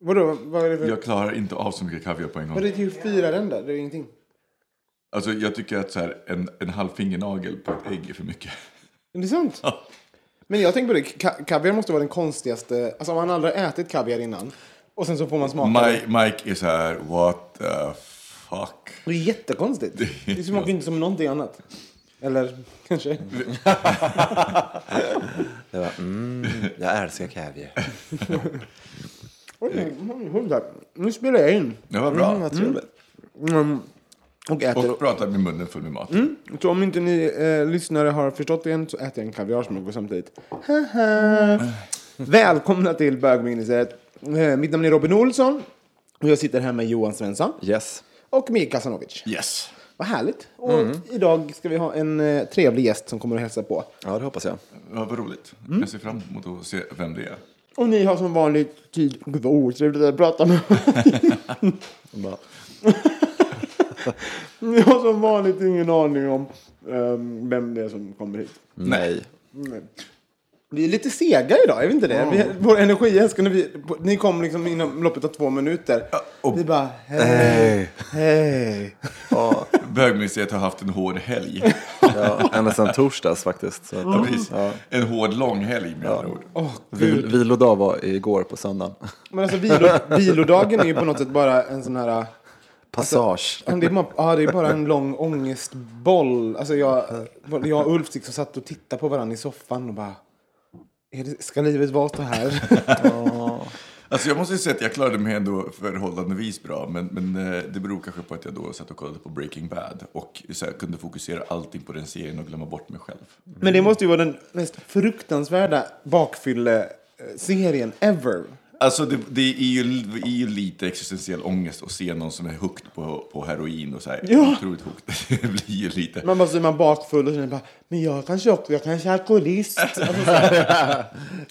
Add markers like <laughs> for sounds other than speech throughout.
Vadå? Vad är det för... Jag klarar inte av så mycket kaviar på en Vad gång. är det till fyra den där? Det är ingenting. Alltså jag tycker att så här, en, en halv fingernagel på ett ägg är för mycket. Är det sant? Ja. Men jag tänker på det, ka- kaviar måste vara den konstigaste, alltså om man aldrig har ätit kaviar innan och sen så får man smaka det. Mike, Mike är så här, what the fuck. Det är jättekonstigt. Det smakar inte som någonting annat. Eller <laughs> kanske. Det var, mm, jag älskar kaviar. <laughs> Oj, där. Nu spelar jag in. Det var bra. Vad trevligt. Mm. Och äter. Och pratar med munnen full med mat. Så om inte ni eh, lyssnare har förstått det än så äter jag en kaviarsmörgås samtidigt. Haha. Välkomna till bögministeriet. Eh, mitt namn är Robin Olsson. Och jag sitter här med Johan Svensson. Yes. Och Mikael Kasanovic. Yes. Vad härligt. Och idag ska vi ha en eh, trevlig gäst som kommer att hälsa på. Ja, det hoppas jag. Ja, vad roligt. Jag ser fram emot att se vem det är. Och ni har som vanligt tid... Gud vad otrevligt att prata med. <laughs> Bara, <laughs> ni har som vanligt ingen aning om ehm, vem det är som kommer hit. nej. Vi är lite sega idag, är vi inte det? Vi, vår energi älskar när vi... Ni kom liksom inom loppet av två minuter. och- vi bara, hej, hej. Ja, Bögministeriet har haft en hård helg. ja, ända sedan torsdags faktiskt. Så Ja, precis. En hård lång helg med andra ord. Åh, vil, vilodag var igår på söndagen. Men alltså vilo, vilodagen är ju på något sätt bara en sån här... Passage. Ja, Det är, bara, ja, det är bara en lång ångestboll. Alltså jag, jag och Ulf liksom satt och tittade på varandra i soffan och bara... Det, ska livet vara så här? <laughs> Alltså jag måste säga att jag klarade mig ändå förhållandevis bra. Men, men eh, det beror kanske på att jag då satt och kollade på Breaking Bad. Och så här, kunde fokusera allting på den serien och glömma bort mig själv. Men det måste ju vara den mest fruktansvärda bakfylle-serien ever. Alltså det, det är, ju, det är ju lite existentiell ångest att se någon som är hooked på, på heroin och så här. Ja. Otroligt hooked. <laughs> Det blir ju lite. Man bara så är man bakfull och man bara, men jag kanske också, jag kanske är alkoholist. Alltså.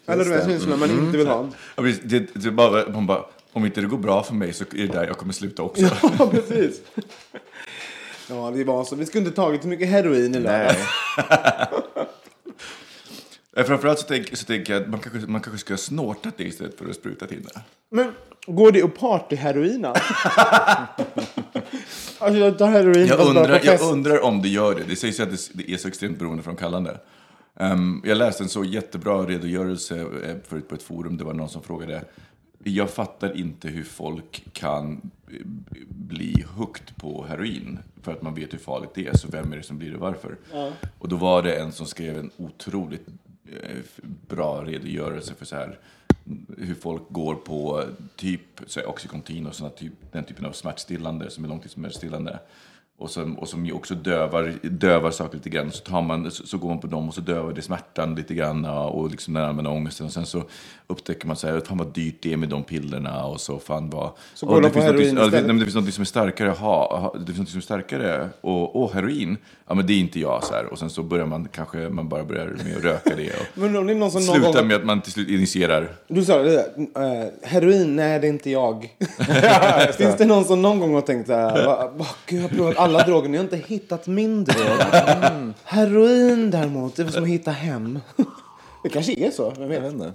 Alla de här <laughs> känslorna man inte vill ha. Ja, precis. det, det är bara, man bara, om inte det går bra för mig så är det där jag kommer sluta också. <laughs> Ja, precis. Ja, det var så. Vi skulle inte tagit så mycket heroin i lördag. Eh, Framförallt så tänker, så tänker jag att man kanske, man kanske skulle ha snortat det istället för att spruta in det. Men går det att partyheroina? <laughs> alltså jag tar heroin Jag undrar, jag undrar om det gör det. Det sägs ju att det, det är så extremt beroendeframkallande. Um, jag läste en så jättebra redogörelse eh, förut på ett forum. Det var någon som frågade. Jag fattar inte hur folk kan eh, bli hooked på heroin. För att man vet hur farligt det är. Så vem är det som blir det varför? Och då var det en som skrev en otroligt Eh, bra redogörelse för så här hur folk går på typ så här, Oxycontin och såna typ, den typen av smärtstillande som är långtidssmärtstillande. Och som, och som ju också dövar, dövar saker lite grann. Så, tar man, så, så går man på dem och så dövar det smärtan lite grann och liksom den allmänna ångesten. Och sen så upptäcker man så här, fan vad dyrt det är med de pillerna och så fan vad... Så går de på finns något- heroin ja, det, istället? finns något som är starkare, ha, det finns något som är starkare och, och heroin, ja men det är inte jag så här. Och sen så börjar man kanske, man bara börjar med att röka det och <laughs> Men om det är någon som någon slutar gång... med att man till slut initierar Du sa det där, eh, heroin, nej det är inte jag. <laughs> Finns det någon som någon gång har tänkt så här, va, va, gud jag har provat alla droger. Ni har inte hittat min drog. Mm. Heroin däremot, det är som att hitta hem. Det kanske är så, vem Jag vet? vet inte.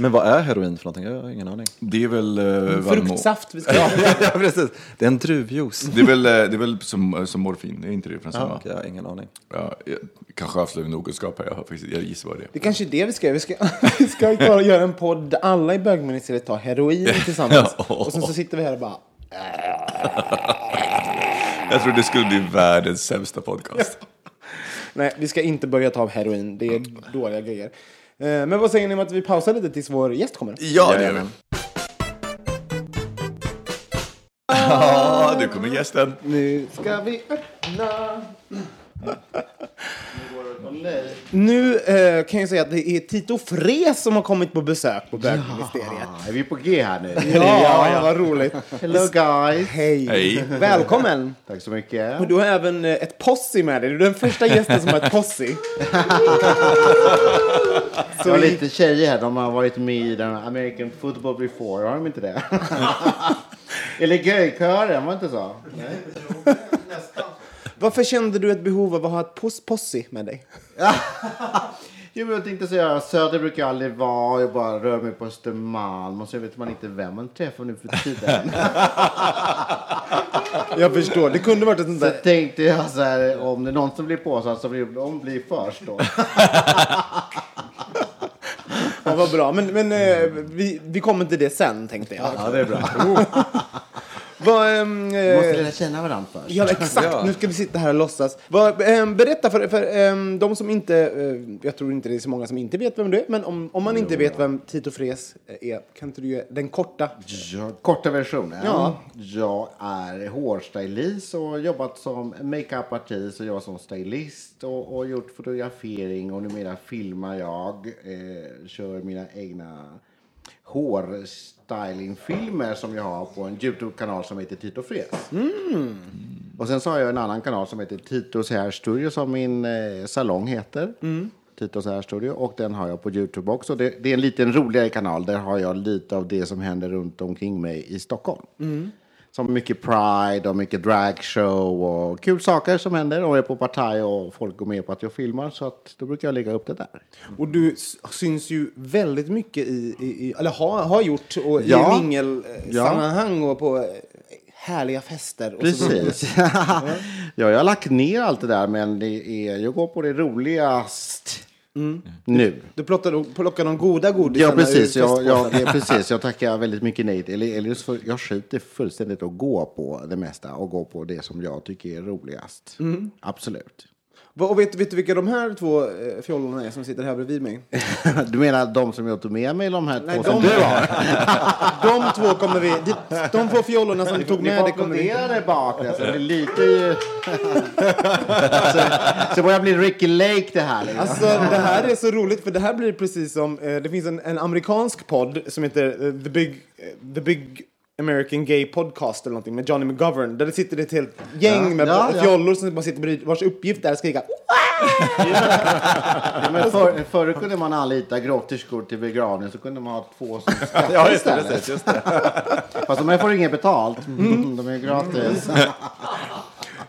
Men vad är heroin för någonting? Jag har ingen aning. Det är väl... Uh, Fruktsaft. Vi ska <laughs> ja, precis. Det är en druvjuice. Det är väl, eh, det är väl som, som morfin, är inte det från samma? Ja, okej, jag har ingen aning. Ja, jag, kanske avslöjar min okunskap här, jag, har faktiskt, jag gissar vad det är. Det kanske är det vi ska göra. Vi ska, <laughs> vi ska bara göra en podd där alla i bögministeriet tar heroin <laughs> tillsammans. Ja. Och sen så sitter vi här och bara... Jag tror det skulle bli världens sämsta podcast. Nej, vi ska inte börja ta heroin. Det är dåliga grejer. Eh, Men vad säger ni om att vi pausar lite tills vår gäst kommer? Ja, det gör vi. Ja, nu kommer gästen. Nu ska vi öppna. Nu eh, kan jag säga att det är Tito Fres som har kommit på besök på bögministeriet. Är vi på G här nu? Ja, vad roligt. Hello guys! Hej. Hej. Välkommen. Tack så mycket. Och du har även eh, ett posse med dig. Du är den första gästen som har ett posse. <laughs> Så har lite tjejer här, de har varit med i den American Football Before, har de inte det? <laughs> Eller Gaykören, var det inte så? Varför kände du ett behov av att ha ett pos- posse med dig? <laughs> Jo, jag tänkte säga, Söder brukar jag aldrig vara, jag bara rör mig på Östermalm och så vet man inte vem man träffar nu för tiden. <laughs> Jag förstår. Det kunde varit ett sånt Så där... tänkte jag så här, om det är någon som blir påsatt så blir de blir först då. <laughs> Ja, vad bra. Men, men eh, vi, vi kommer till det sen, tänkte jag. Ja, det är bra. Vad, ehm, Vi måste eh, lära känna varandra först. Ja, exakt. Nu ska vi sitta här och låtsas. Vad, ehm, berätta för, för ehm, de som inte... eh, jag tror inte det är så många som inte vet vem du är. Men om, om man inte vet vem Tito Fres är, kan inte du ge den korta? Ja, korta versionen. Ja. Jag är hårstylist och har jobbat som makeup-artist och jobbat som stylist och, och gjort fotografering och numera filmar jag. Eh, kör mina egna hårstylingfilmer som jag har på en Youtube-kanal som heter Tito Fres. Och sen så har jag en annan kanal som heter Titos Hair Studio som min eh, salong heter. Titos Hair Studio. Och den har jag på Youtube också. Det, det är en liten roligare kanal. Där har jag lite av det som händer runt omkring mig i Stockholm. Som mycket Pride och mycket dragshow och kul saker som händer. Och jag är på partaj och folk går med på att jag filmar. Så att då brukar jag lägga upp det där. Och du syns ju väldigt mycket i, i, i eller har, har gjort, och Ja. i mingelsammanhang och på eh, härliga fester. Och så vidare. Precis. <laughs> ja, jag har lagt ner allt det där. Men det är, jag går på det roligast nu. Du plockar, plockar de goda godisarna Ja, precis. ur Jag, det, precis. jag tackar väldigt mycket nej. Eller, jag skiter fullständigt att gå på det mesta och gå på det som jag tycker är roligast. Absolut. Och vet, vet du vilka de här två eh, fjollorna är som sitter här bredvid mig? <laughs> Du menar de som jag tog med mig de här Nej, två som de- du har? <laughs> De två kommer vi... de- De två fjollorna som du tog Ni med dig kommer vi... där bak. Alltså. Det är lite ju... <laughs> så, så börjar bli Ricky Lake det här. Liksom. Alltså det här är så roligt för det här blir precis som, eh, det finns en, en amerikansk podd som heter eh, The Big, The Big American Gay Podcast eller någonting med Johnny McGovern. Där det sitter ett helt gäng Ja, med ja, ja. fjollor som bara sitter bredvid vars uppgift är att skrika Ja, för, förr kunde man anlita grotterskor till begravning så kunde man ha två som <laughs> skrattar Ja, just det. istället. Just det. Fast de här får inget betalt. Mm, de är gratis. <laughs>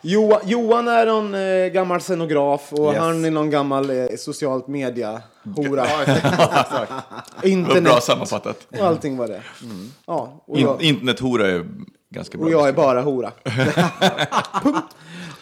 Johan, Johan är någon eh, gammal scenograf och Yes. han är någon gammal eh, socialt media hora. Exakt. Internet bra sammanfattat. och allting var det. Ja, och In, jag, internethora är ganska bra. och jag är bara hora. <laughs>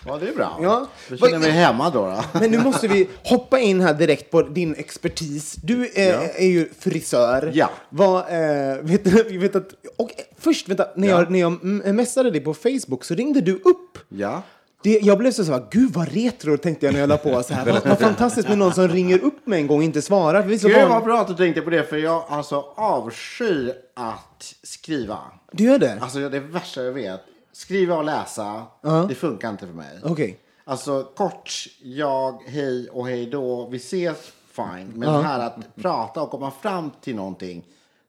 Ja, det är bra. Ja. Då känner mig hemma då. då. Men nu måste vi hoppa in här direkt på din expertis. Du eh, är ju frisör. Ja. Vad, eh, vet, <laughs> vet att, och eh, först, vänta, när jag, när jag mm, messade dig på Facebook så ringde du upp. Ja. Det, jag blev så så här, gud vad retro tänkte jag när jag la på. Så här, vad, vad fantastiskt med någon som ringer upp med en gång och inte svarar. För vi är Gud van- vad bra att du tänkte på det, för jag alltså avskyr att skriva. Du gör det? Alltså det värsta jag vet. Skriva och läsa, det funkar inte för mig. Okej. Alltså kort, jag, hej och hej då, vi ses, fine. Men det här att prata och komma fram till någonting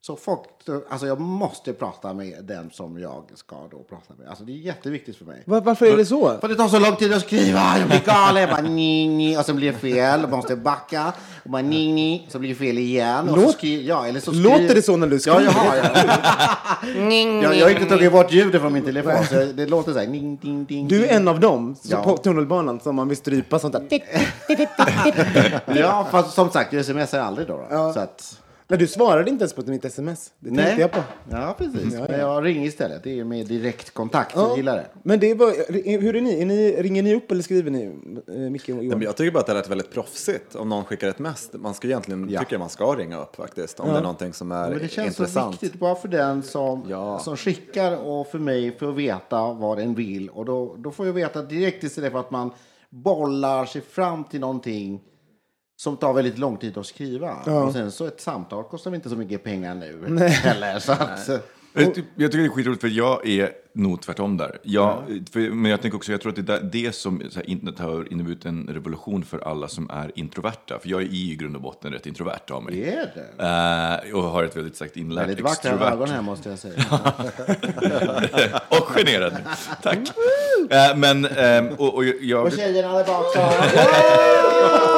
Så folk, alltså jag måste prata med den som jag ska då prata med. Alltså det är jätteviktigt för mig. Va- varför är det så? För det tar så lång tid att skriva. Jag blir galen. Jag bara, ni, ni. Och sen blir det fel. Man måste backa. Och bara, ni, ni. Så blir det fel igen. Och så Låt- skri- ja, eller så Låter det så när du Ja, skriver? jag har. Jag, <laughs> jag, jag har inte tagit bort ljudet från min telefon. Så det låter så här. Ding, ding, ding, Du är en av dem så Ja. på tunnelbanan som man vill strypa sånt där. <laughs> Ja, fast som sagt, jag smsar aldrig då. då. Så att, Men du svarade inte ens på mitt sms. Det tänkte jag på. Ja, precis. Men jag ringer istället. Det är med direktkontakt. Jag gillar det. Men det var, hur är ni? är ni? Ringer ni upp eller skriver ni? eh, Micke och Nej, men jag tycker bara att det lät väldigt proffsigt om någon skickar ett mess. Man ska egentligen, Ja. tycker man ska ringa upp faktiskt. Om det är någonting som är Men det känns så intressant. viktigt bara för den som, Ja. som skickar och för mig för att veta vad den vill. Och då, då får jag veta direkt istället för att man bollar sig fram till någonting som tar väldigt lång tid att skriva. Och sen så ett samtal kostar inte så mycket pengar nu <laughs> heller. Så att, Jag ty- jag tycker det är skitroligt för jag är nog tvärtom där. Jag, för, men jag tänker också, jag tror att det är det som så här, internet har inneburit en revolution för alla som är introverta. För jag är i grund och botten rätt introvert av mig. det är det. Eh, och har ett väldigt starkt inlärt Väldigt vackra extrovert. ögon här måste jag säga. <laughs> och generad. Tack. Eh, men, ehm, och, och jag... Och tjejerna där bak sa... <laughs>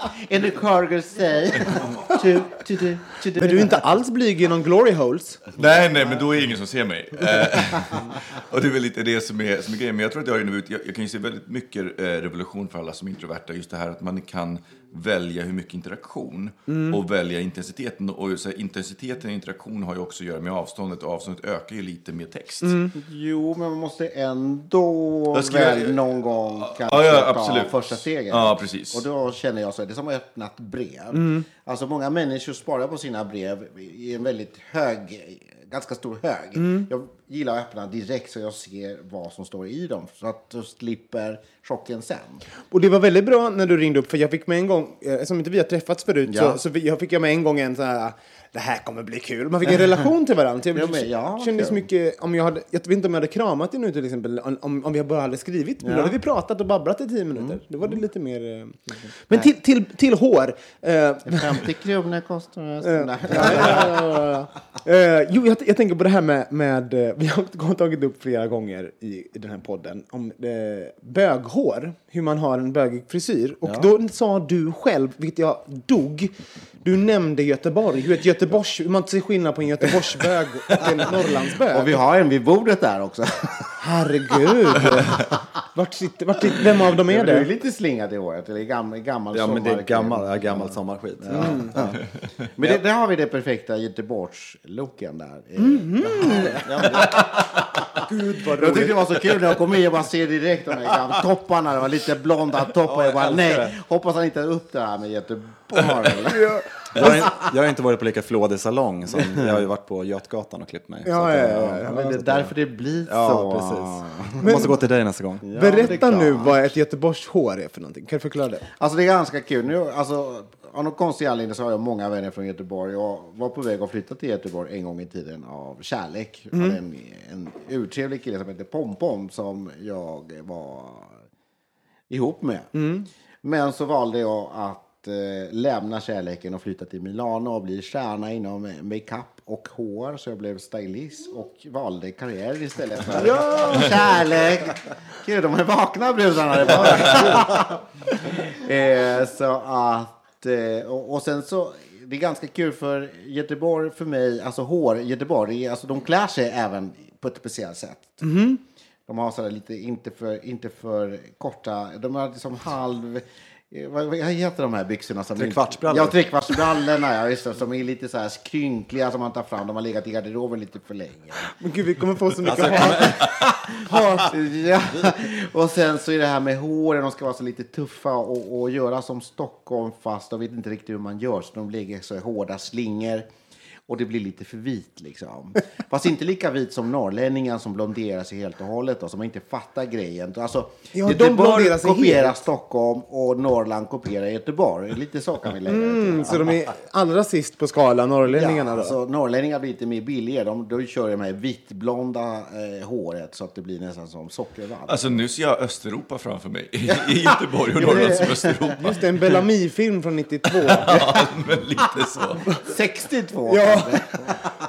En Carger say. To, to, to, to, Men du är inte alls blyg i någon glory holes? Nej, nej, men då är det ingen som ser mig. Eh, <laughs> och det är väl lite det som är, som är grejen. Men jag tror att har inneburit, jag, jag kan ju se väldigt mycket eh, revolution för alla som är introverta. Just det här att man kan välja hur mycket interaktion och välja intensiteten. Och så här, intensiteten i interaktion har ju också att göra med avståndet. Och avståndet ökar ju lite med text. Jo, men man måste ändå Jag väl någon gång kanske Ja, ja, ta absolut. första steget. Ja, precis. Och då känner jag så är som att öppna ett brev. Mm. Alltså många människor sparar på sina brev i en väldigt hög, ganska stor hög. Mm. Jag gillar att öppna direkt så jag ser vad som står i dem. Så att du slipper chocken sen. Och det var väldigt bra när du ringde upp, för jag fick med en gång, eh, som inte vi har träffats förut, Ja. så, så jag fick jag med en gång en så här, det här kommer bli kul. Man fick en relation till varandra. Jag Ja, ja, kände så kul. mycket, om jag, hade, jag vet inte om jag hade kramat dig nu till exempel, om, om vi bara hade skrivit. Men Då hade vi pratat och babblat i tio minuter. Mm. Då var det lite mer... eh, Men till, till, till hår. eh, 50 kronor kostar det. Nej. <laughs> Ja, ja, ja, ja. Eh, jo, jag, jag tänker på det här med, med eh, vi har tagit upp flera gånger i, i den här podden, om eh, böghår, hur man har en bögig frisyr. Och då sa du själv, vilket jag dog, du nämnde Göteborg, hur, ett Göteborgs, hur man ser skillnad på en Göteborgsbög och en <laughs> Norrlandsbög. Och vi har en vid bordet där också. Herregud! Vart sitter, vart sitter, vem av dem är Du är det? lite slingad i håret. Eller gammal, gammal Ja, men det är gammal, ja, gammal sommarskit. Men det, där har vi det perfekta Göteborgs-looken där. Mhm. <laughs> Gud vad roligt. Jag tyckte det var så kul när jag kom in. Jag bara ser direkt de här topparna. Det var lite blonda toppar. Jag bara nej, hoppas han inte har upp det här med Göteborg. Jag har, jag har inte varit på lika flådig salong som jag har ju varit på Götgatan och klippt mig. Så Ja, ja, ja, ja. Men det är därför det blir Ja, så. precis. Jag måste gå till dig nästa gång. Berätta nu vad ett Göteborgshår är för någonting. Kan du förklara det? Alltså det är ganska kul. Nu, alltså, av någon konstig anledning så har jag många vänner från Göteborg. Jag var på väg att flytta till Göteborg en gång i tiden av kärlek. Hade en, en urtrevlig kille som hette Pompom som jag var ihop med. Men så valde jag att eh, lämna kärleken och flytta till Milano och bli stjärna inom makeup och hår. Så jag blev stylist och valde karriär istället för kärlek. Gud, de är vakna brudarna. <laughs> Eh, så att, eh, och, och sen så, det är ganska kul för Göteborg för mig, alltså hår, Göteborg, alltså de klär sig även på ett speciellt sätt. De har sådär lite, inte för, inte för korta, de har liksom halv... eh, Vad, vad heter de här byxorna? Som Trekvartsbrallor. Ja, trekvartsbrallorna, ja, just det, som är lite så här skrynkliga som man tar fram. De har legat i garderoben lite för länge. Men gud, vi kommer få så mycket Alltså, hat. hat. <laughs> Ja. Och sen så är det här med håren, de ska vara så lite tuffa och, och göra som Stockholm fast de vet inte riktigt hur man gör så de lägger så hårda slingor. Och det blir lite för vit liksom. Fast inte lika vit som norrlänningen som blonderar sig helt och hållet och som inte fattar grejen. Alltså, Ja, de Göteborg blonderar sig kopierar helt. Stockholm och Norrland kopierar Göteborg. Lite så kan vi lägga. Mm, så de är allra sist på skalan, norrlänningarna Ja, då? alltså, norrlänningar blir lite mer billiga. De, då kör de här vitblonda eh, håret så att det blir nästan som sockervadd. Alltså nu ser jag Östeuropa framför mig. <laughs> I Göteborg och Norrland som Östeuropa. Just det, en Bellamy-film från 92. <laughs> Ja, men lite så. 62 Ja.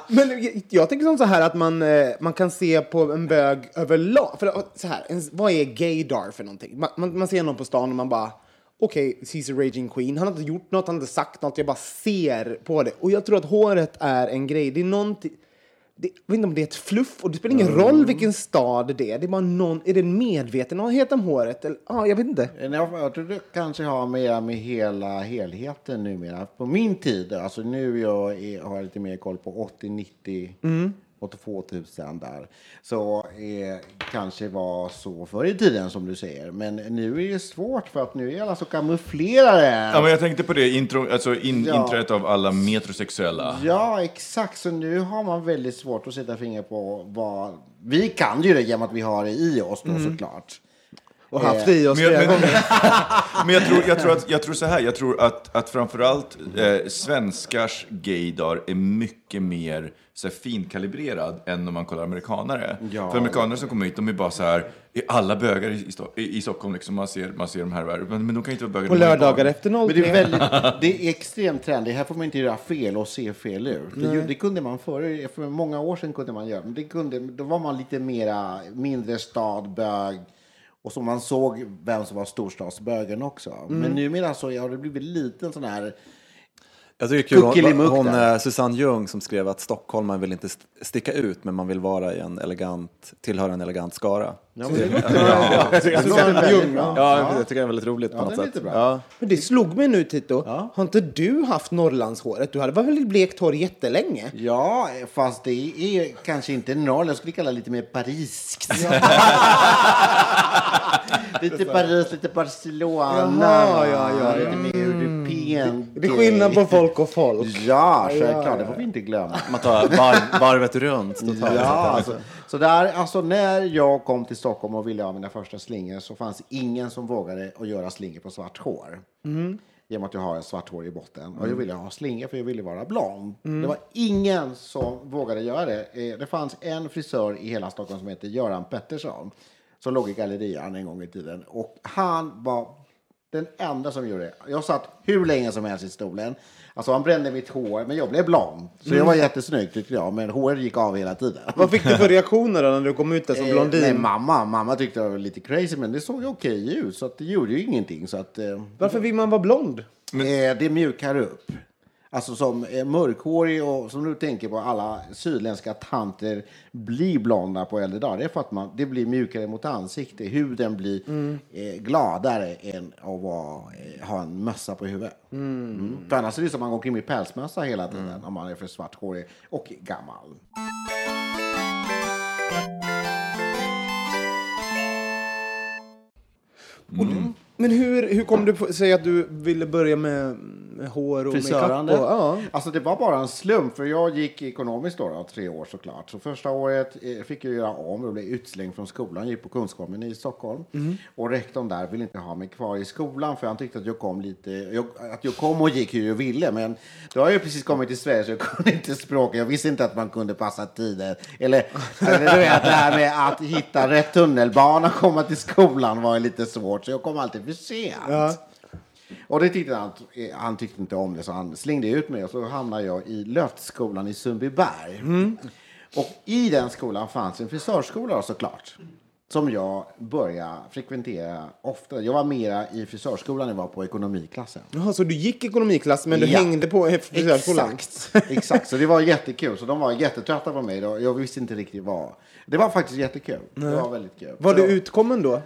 Men jag- jag tänker som så här att man, eh, man kan se på en bög överlag. För så här, en, vad är gaydar för någonting? Man, man, man ser någon på stan och man bara okej, okay, a Raging Queen. Han har inte gjort något, han har inte sagt något, jag bara ser på det. Och jag tror att håret är en grej. Det är någonting... Det, jag vet inte om det är ett fluff och det spelar ingen Mm. roll vilken stad det är. Det är bara någon, är det en medvetenhet om håret? Eller, ah, jag vet inte. Jag, jag tror det kanske har mer med hela helheten numera. På min tid, alltså nu jag är, har jag lite mer koll på 80, 90 och 2000 där. Så eh, kanske var så förr i tiden som du säger. Men nu är det svårt för att nu är alla så kamouflerade. Ja, men jag tänkte på det, intro, alltså in, Ja. inträdet av alla metrosexuella. Ja, exakt. Så nu har man väldigt svårt att sätta fingret på vad... Vi kan ju det genom att vi har det i oss då såklart. Och haft det i oss Men, jag- flera men, gånger. <laughs> men jag, tror, jag, tror att, jag tror så här, jag tror att, att framförallt eh, svenskars gaydar är mycket mer så här, finkalibrerad än om man kollar amerikanare. Ja. För amerikaner som kommer hit, de är bara så här, är alla bögar i, Sto- i, i Stockholm, liksom, man, ser, man ser de här, men, men de kan inte vara bögar. På lördagar efter Men 03. det är, väldigt, <laughs> det är extremt trendigt. Här får man inte göra fel och se fel ut. Det, det kunde man förr. För många år sedan kunde man göra. Men det kunde, då var man lite mera mindre stad, bög. Och så man såg vem som var storstadsbögen också. Men numera så har det blivit lite en sån här... Jag tycker det är kul, hon, hon eh, Susanne Ljung som skrev att Stockholm man vill inte st- sticka ut men man vill vara i en elegant, tillhöra en elegant skara. Ja, men det låter jag Det att låter Susanne Ljung, bra. Ja, jag tycker det är väldigt roligt på Ja, något det sätt. Ja. Men det slog mig nu, Tito. Har inte du haft Norrlandshåret? Du hade väl blekt hår jättelänge? Ja, fast det är kanske inte Norrland. Jag skulle kalla det lite mer pariskt. <laughs> lite Paris, lite Barcelona. Jaha, ja, ja, ja. Lite mer european. Det är skillnad på folk och folk. <laughs> Ja, självklart. Det får vi inte glömma. Man tar varv, varvet runt totalt. Ja, alltså, så där, alltså när jag kom till Stockholm och ville ha mina första slingor så fanns ingen som vågade att göra slingor på svart hår. Genom att jag har en svart hår i botten. Och jag ville ha slingor för jag ville vara blond. Det var ingen som vågade göra det. Eh, Det fanns en frisör i hela Stockholm som heter Göran Pettersson. Som låg i Gallerian en gång i tiden. Och han var den enda som gjorde det. Jag satt hur länge som helst i stolen. Alltså han brände mitt hår, men jag blev blond. Så jag var jättesnygg tyckte jag, men håret gick av hela tiden. Vad fick du för reaktioner då när du kom ut där som Eh, blondin? nej, mamma, mamma tyckte jag var lite crazy, men det såg ju okej ut. Så att det gjorde ju ingenting. Så att, eh, Varför vill man vara blond? eh, det mjukar upp. Alltså som eh, mörkhårig och som du tänker på alla sydländska tanter blir blonda på äldre dagar. Det är för att man, det blir mjukare mot ansiktet. Huden blir eh, gladare än att vara, eh, ha en mössa på huvudet. Mm. För annars är det som att man går omkring med pälsmössa hela tiden om man är för svarthårig och gammal. Men hur, hur kom du på säga att du ville börja med hår och Frisörande. makeup? Och, ja. Alltså det var bara en slump, för jag gick ekonomiskt då, då tre år såklart. Så första året eh, fick jag göra om och blev utslängd från skolan. Jag gick på Kunskapen i Stockholm. Och rektorn där ville inte ha mig kvar i skolan för han tyckte att jag kom lite, jag, att jag kom och gick hur jag ville. Men då har jag precis kommit till Sverige så jag <laughs> kunde inte språket. Jag visste inte att man kunde passa tider. Eller, eller du vet, det här med att hitta rätt tunnelbana och komma till skolan var lite svårt. Så jag kom alltid för sent. Och det tyckte han, han tyckte inte om det så han slängde ut mig och så hamnade jag i Löftskolan i Sundbyberg. Och i den skolan fanns en frisörskola såklart. Som jag började frekventera ofta. Jag var mera i frisörskolan än jag var på ekonomiklassen. Jaha, så du gick ekonomiklass men du Ja. hängde på frisörskolan? Exakt, exakt. Så det var jättekul. Så de var jättetrötta på mig. då. Jag visste inte riktigt vad. Det var faktiskt jättekul. Det var väldigt kul. Var Så- du utkommen då? Eh,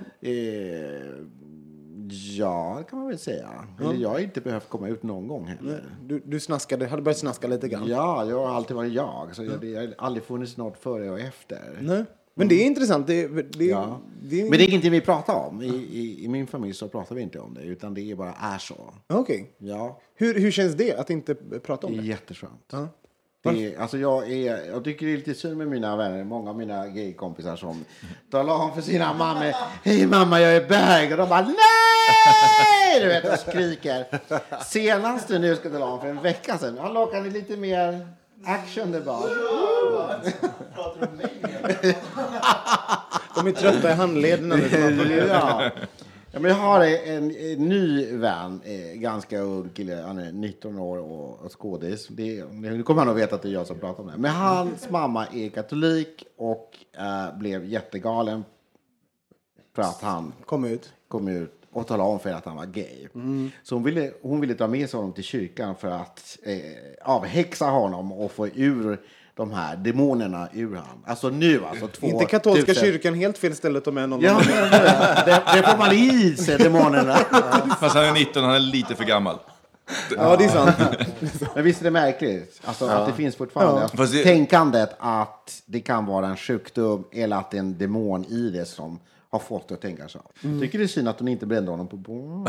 ja, det kan man väl säga. Eller jag har inte behövt komma ut någon gång heller. Du, du snaskade, hade börjat snaska lite grann? Ja, jag har alltid varit jag. Så jag, det har aldrig funnits något före och efter. Nej. Men det är intressant. Det, det, Ja. det, Men det är ingenting vi pratar om. I, i, I min familj så pratar vi inte om det, utan det är bara är så. Okej. Ja, Hur, hur känns det att inte prata om det är det? jätteskönt. Det, alltså jag, är, jag tycker det är lite synd med mina vänner, många av mina gaykompisar som talar om för sina mammor, hej mamma jag är bög, och de bara nej! Du vet, och skriker. Senast nu ska tala om för en vecka sedan, han lockade lite mer action det bara. De är trötta i handlederna nu. ja. Ja, men jag har en, en ny vän, eh, ganska ung kille, han är 19 år och, och skådis. Det, nu kommer han att veta att det är jag som pratar om det. Men hans <laughs> mamma är katolik och eh, blev jättegalen för att han Kom ut. kom ut och talade om för att han var gay. Så hon ville, hon ville dra med sig honom till kyrkan för att eh, avhäxa honom och få ur de här demonerna ur han. Alltså nu alltså. Två Inte katolska tusen- kyrkan helt fel ställe att ta med någon. Ja, men, det, det får man i sig, demonerna. <laughs> Fast han är 19, han är lite för gammal. ja, det är sant. <laughs> Men visst är det märkligt? Alltså att det finns fortfarande det- tänkandet att det kan vara en sjukdom eller att det är en demon i det som har fått det att tänka så. Mm. Tycker det är synd att hon inte brände honom på <laughs>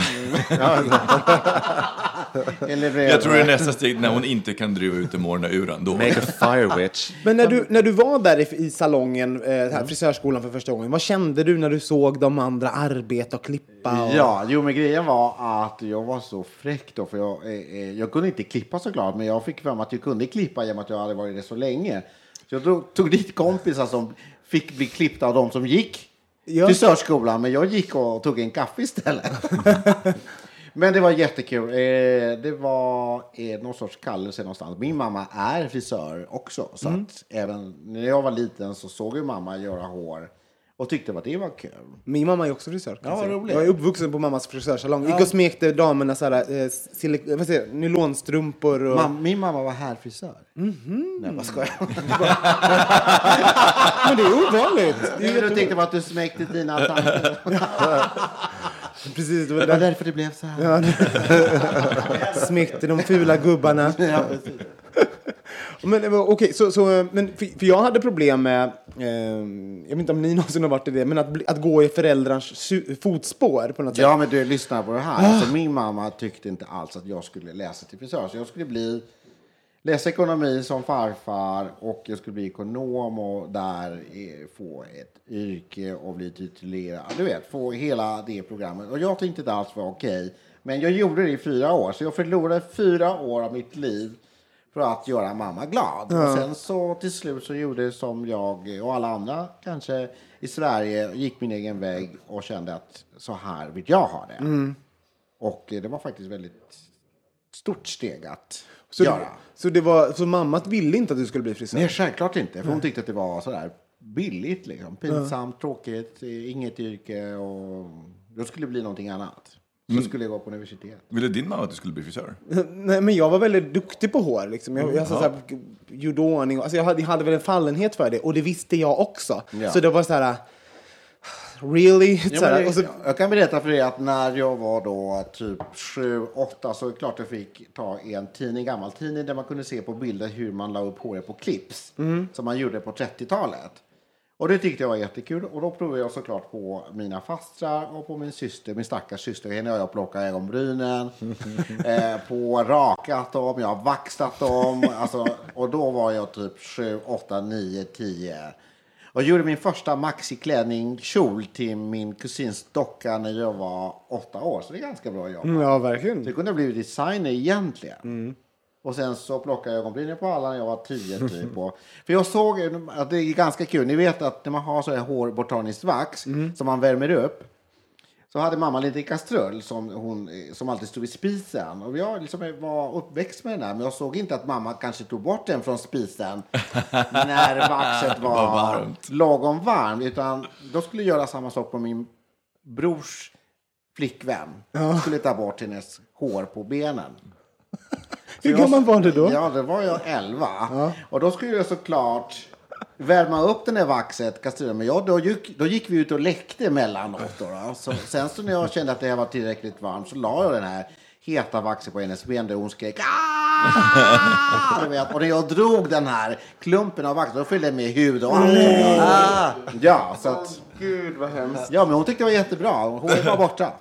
eller Jag tror det är nästa steg när hon inte kan driva ut demonerna ur. Då. Make a fire witch. Men när du, när du var där i, i salongen, eh, här, frisörskolan för första gången, vad kände du när du såg de andra arbeta och klippa? Och... Ja, jo men grejen var att jag var så fräck då, för jag, eh, eh, jag kunde inte klippa såklart, men jag fick mig att jag kunde klippa genom att jag hade varit det så länge. Så jag tog, tog dit kompisar som fick bli klippta av de som gick frisörskolan, men jag gick och tog en kaffe istället. <laughs> men det var jättekul. Eh, det var eh, någon sorts kallelse någonstans. Min mamma är frisör också, så att även när jag var liten så såg ju mamma göra hår och tyckte att det var kul. Min mamma är också frisör. Ja, roligt. Jag är uppvuxen på mammas frisörsalong. Gick och smekte damerna så här, eh, silik- vad säger, nylonstrumpor och... Mam, min mamma var härfrisör. Nej, vad skojar? <laughs> Men det är ovanligt. Det är Du tänkte på att du smekte dina tanter. <laughs> Precis, det var Det var där. därför det blev så här. <laughs> Smekte de fula gubbarna. Ja. Men var- okej, så, så, men för, för jag hade problem med, eh, jag vet inte om ni <laughs> någonsin har varit i det, men att, att gå i föräldrars su- fotspår på något sätt. Ja, men du lyssnar på det här. Alltså, min mamma tyckte inte alls att jag skulle läsa till frisör. Så jag skulle bli, läsa ekonomi som farfar och jag skulle bli ekonom och där eh, få ett yrke och bli titulerad. Du vet, få hela det programmet. Och jag tyckte inte alls var okej. Men jag gjorde det i fyra år. Så jag förlorade fyra år av mitt liv för att göra mamma glad. Och sen så till slut så gjorde som jag och alla andra kanske i Sverige gick min egen väg och kände att så här vill jag ha det. Och eh, det var faktiskt väldigt stort steg att så, göra. så, det var, så mamma ville inte att du skulle bli frisör? Nej, självklart inte. För hon tyckte att det var sådär billigt, liksom. pinsamt, tråkigt, eh, inget yrke och då skulle det bli någonting annat. Så skulle jag gå på universitet. Ville din mamma att du skulle bli frisör? <laughs> Nej, men jag var väldigt duktig på hår. Liksom. Jag, jag, så, så här, gjorde ordning. Alltså, jag, hade, jag hade väl en fallenhet för det. Och det visste jag också. Ja. Så det var så här... Really? Ja, det, så, Jag kan berätta för dig att när jag var då typ sju, åtta så är det klart jag fick ta en tidning, gammal tidning där man kunde se på bilder hur man la upp håret på clips. Som man gjorde på 30-talet. Och det tyckte jag var jättekul. Och då provade jag såklart på mina fastrar och på min syster, min stackars syster. Henne har jag plockat ögonbrynen, <laughs> eh, på rakat dem, jag har vaxat dem. Alltså, och då var jag typ 7, 8, 9, 10. Och gjorde min första maxiklänning kjol till min kusins docka när jag var åtta år. Så det är ganska bra jobb. Mm, ja, verkligen. Så jag kunde ha blivit designer egentligen. Och sen så plockade jag ögonbrynen på alla när jag var tio typ. Och, för jag såg att det är ganska kul. Ni vet att när man har så här hårbotaniskt vax som man värmer upp. Så hade mamma en liten kastrull som, hon, som alltid stod vid spisen. Och jag liksom var uppväxt med den där. Men jag såg inte att mamma kanske tog bort den från spisen. <laughs> när vaxet var, Var varmt. lagom varmt. Utan då skulle jag göra samma sak på min brors flickvän. Skulle ta bort hennes hår på benen. Hur gammal var du då? Ja, det var jag 11. Och då skulle jag såklart värma upp den här vaxet, kastrullen. Men ja, då, gick, då gick vi ut och läckte emellanåt. Då, då. Så, sen så när jag kände att det här var tillräckligt varmt så la jag den här heta vaxet på hennes ben där hon skrek "Ah!" Vet, Och när jag drog den här klumpen av vax då följde det med hud och allt. Ja, så att Gud vad hemskt. Ja, men hon tyckte det var jättebra. Håret var borta.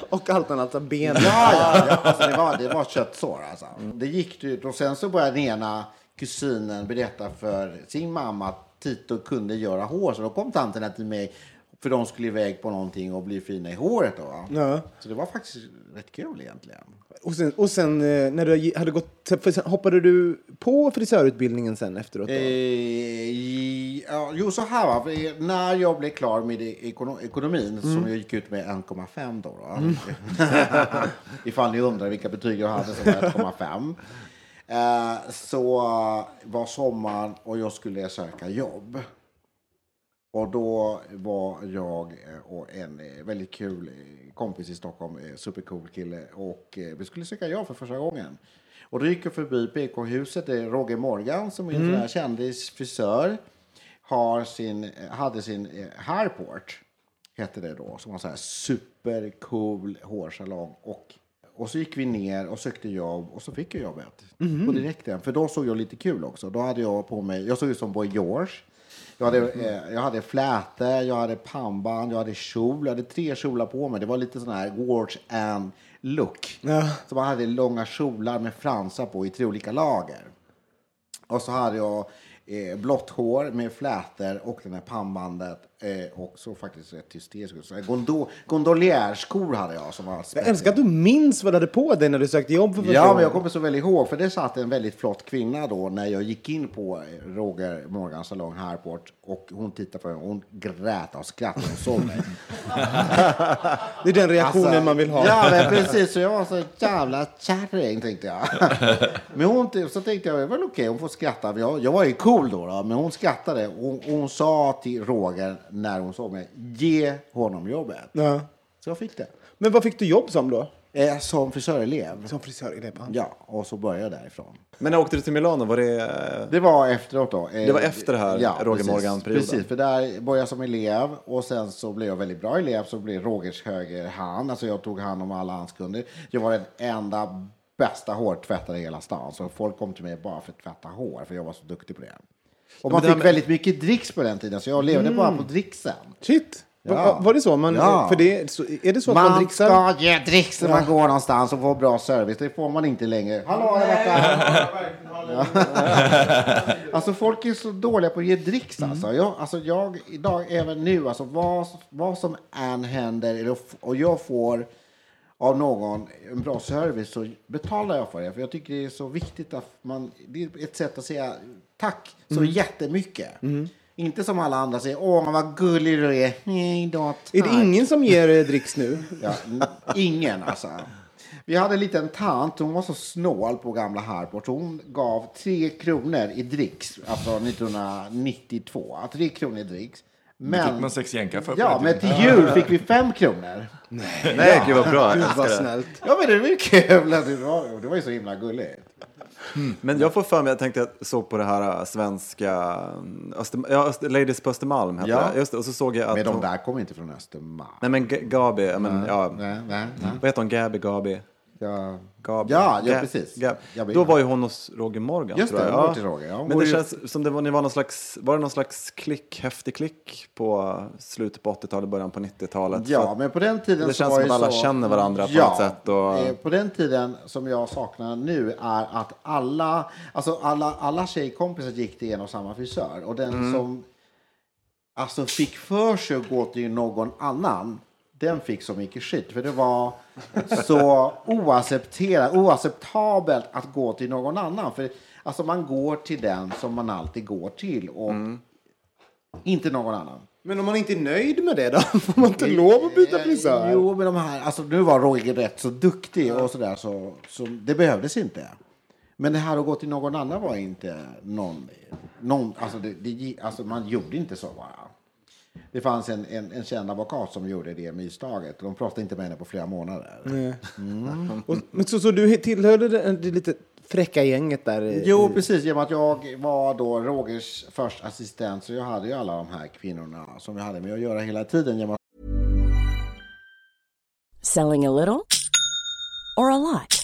<laughs> Och allt annat, alltså ben. Ja, ja, ja. Alltså, det, var, det var köttsår. Alltså. Det gick ut och sen så började den ena kusinen berätta för sin mamma att Tito kunde göra hår. Så då kom tanterna till mig för de skulle iväg på någonting och bli fina i håret. Då? Ja. Så det var faktiskt rätt kul egentligen. Och sen, och sen eh, när du hade gått, hoppade du på frisörutbildningen sen efteråt? Då? Eh, jo, så här va. När jag blev klar med ekono ekonomin, som jag gick ut med 1,5 då. då <laughs> Ifall ni undrar vilka betyg jag hade så var det 1,5. Eh, så var sommaren och jag skulle söka jobb. Och då var jag eh, och en eh, väldigt kul eh, kompis i Stockholm, supercool kille, och vi skulle söka jobb för första gången. Och då gick jag förbi PK-huset, där Roger Morgan som är en sån här kändisfrisör, har sin, hade sin Hairport, hette det då, som var så här supercool hårsalong. Och, och så gick vi ner och sökte jobb och så fick jag jobbet på direkten. För då såg jag lite kul också. Då hade jag på mig, jag såg ut som Boy George. Jag hade, eh, jag hade flätor, jag hade pannband, jag hade kjol. Jag hade tre kjolar på mig. Det var lite sån här George and look. Så man hade långa kjolar med fransar på i tre olika lager. Och så hade jag eh, blått hår med flätor och den här pannbandet. Eh, och så faktiskt rätt hysterisk ut. Så här Gondo, Gondolierskor hade jag som var Jag älskar att du minns vad du hade på dig när du sökte jobb för första Ja, men jag kommer så väl ihåg, för det satt en väldigt flott kvinna då när jag gick in på eh, Roger Morgans salong Harport och hon tittade på mig och hon grät och skrattade och såg mig. <laughs> Det är den reaktionen Alltså, man vill ha. Ja, men precis. Så jag var så jävla kärring, tänkte jag. <laughs> Men hon, så tänkte jag, väl okej, hon får skratta. Jag, jag var ju cool då, då men hon skrattade. Och hon, hon sa till Roger när hon såg mig, ge honom jobbet. Ja. Så jag fick det. Men vad fick du jobb som då? Eh, som frisörelev. Som frisör i Lepan? Ja, och så började jag därifrån. Men när åkte du till Milano? Var det... Det var efteråt då. Det var efter det här Roger precis. Morgan-perioden. Precis, för där började jag som elev och sen så blev jag väldigt bra elev så blev Rogers högerhand. Alltså jag tog hand om alla hans kunder. Jag var den enda bästa hårtvättare i hela stan. Så folk kom till mig bara för att tvätta hår för jag var så duktig på det. Och man här fick med- väldigt mycket dricks på den tiden så jag levde bara på dricksen. Shit! Ja. Va- Var det så? Man, Ja. för det, så, är det så att man, Man dricksar? ska ge dricks när man går någonstans och får bra service. Det får man inte längre. Hallå där borta! <laughs> Alltså folk är så dåliga på att ge dricks alltså. Jag, alltså jag idag, även nu, alltså vad, vad som än händer och jag får av någon en bra service så betalar jag för det. För jag tycker det är så viktigt att man, det är ett sätt att säga tack så jättemycket. Inte som alla andra säger, åh vad gullig du är. Nej då, Är tack." det ingen som ger eh, dricks nu? <laughs> Ja, ingen alltså. Vi hade en liten tant, hon var så snål på gamla Harport. Hon gav tre kronor i dricks, alltså 1992. Tre kronor i dricks. fick Men, man sex jänkarför på ja, men till jul fick vi fem kronor. Nej, gud vad bra. <laughs> Gud vad det. snällt. Ja, men det var ju kul. Det var, det var ju så himla gulligt. Men jag får för mig, jag tänkte jag såg på det här äh, svenska, mm, Öster, ja, Öster, Ladies på Östermalm hette Ja. det. Just det. Och så såg jag att Men de hon, där kom inte från Östermalm. nej men Gabi, men, ja, Nej, nej, nej. vad heter hon, Gabi, Gabi? Ja, ja, ja precis. Gab. Då var ju hon hos Roger Morgan. Just tror det, jag. var till Roger, ja. Men det ju- känns som det var, ni var någon slags, var det någon slags klick, häftig klick på slutet på 80-talet, början på 90-talet? För Ja, att- men på den tiden det så känns som att alla så, känner varandra på ja, något sätt och- eh, På den tiden som jag saknar nu är att alla, alltså alla, alla tjejkompisar gick till en och samma frisör. Och den Mm. som alltså fick för sig att gå till någon annan, den fick så mycket skit. För det var så oaccepterat, oacceptabelt att gå till någon annan. För alltså man går till den som man alltid går till och Mm. inte någon annan. Men om man inte är nöjd med det då? <laughs> Får man inte lov att byta frisör? Jo, men de här, alltså nu var Roger rätt så duktig och sådär så, så det behövdes inte. Men det här att gå till någon annan var inte någon, någon alltså, det, det, alltså man gjorde inte så bara. Det fanns en, en, en känd advokat som gjorde det misstaget. De pratade inte med henne på flera månader. Och, men så, så du tillhörde det, det lite fräcka gänget där? Jo, precis. Genom att jag var då Rogers första assistent så jag hade ju alla de här kvinnorna som jag hade med att göra hela tiden. Genom att Selling a little or a lot?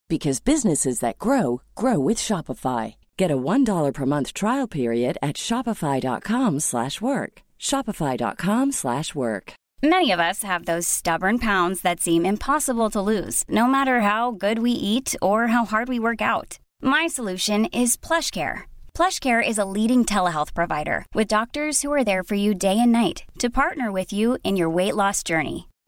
because businesses that grow grow with Shopify. Get a $1 per month trial period at Shopify.com slash work. Shopify.com slash work. Many of us have those stubborn pounds that seem impossible to lose, no matter how good we eat or how hard we work out. My solution is PlushCare. PlushCare is a leading telehealth provider with doctors who are there for you day and night to partner with you in your weight loss journey.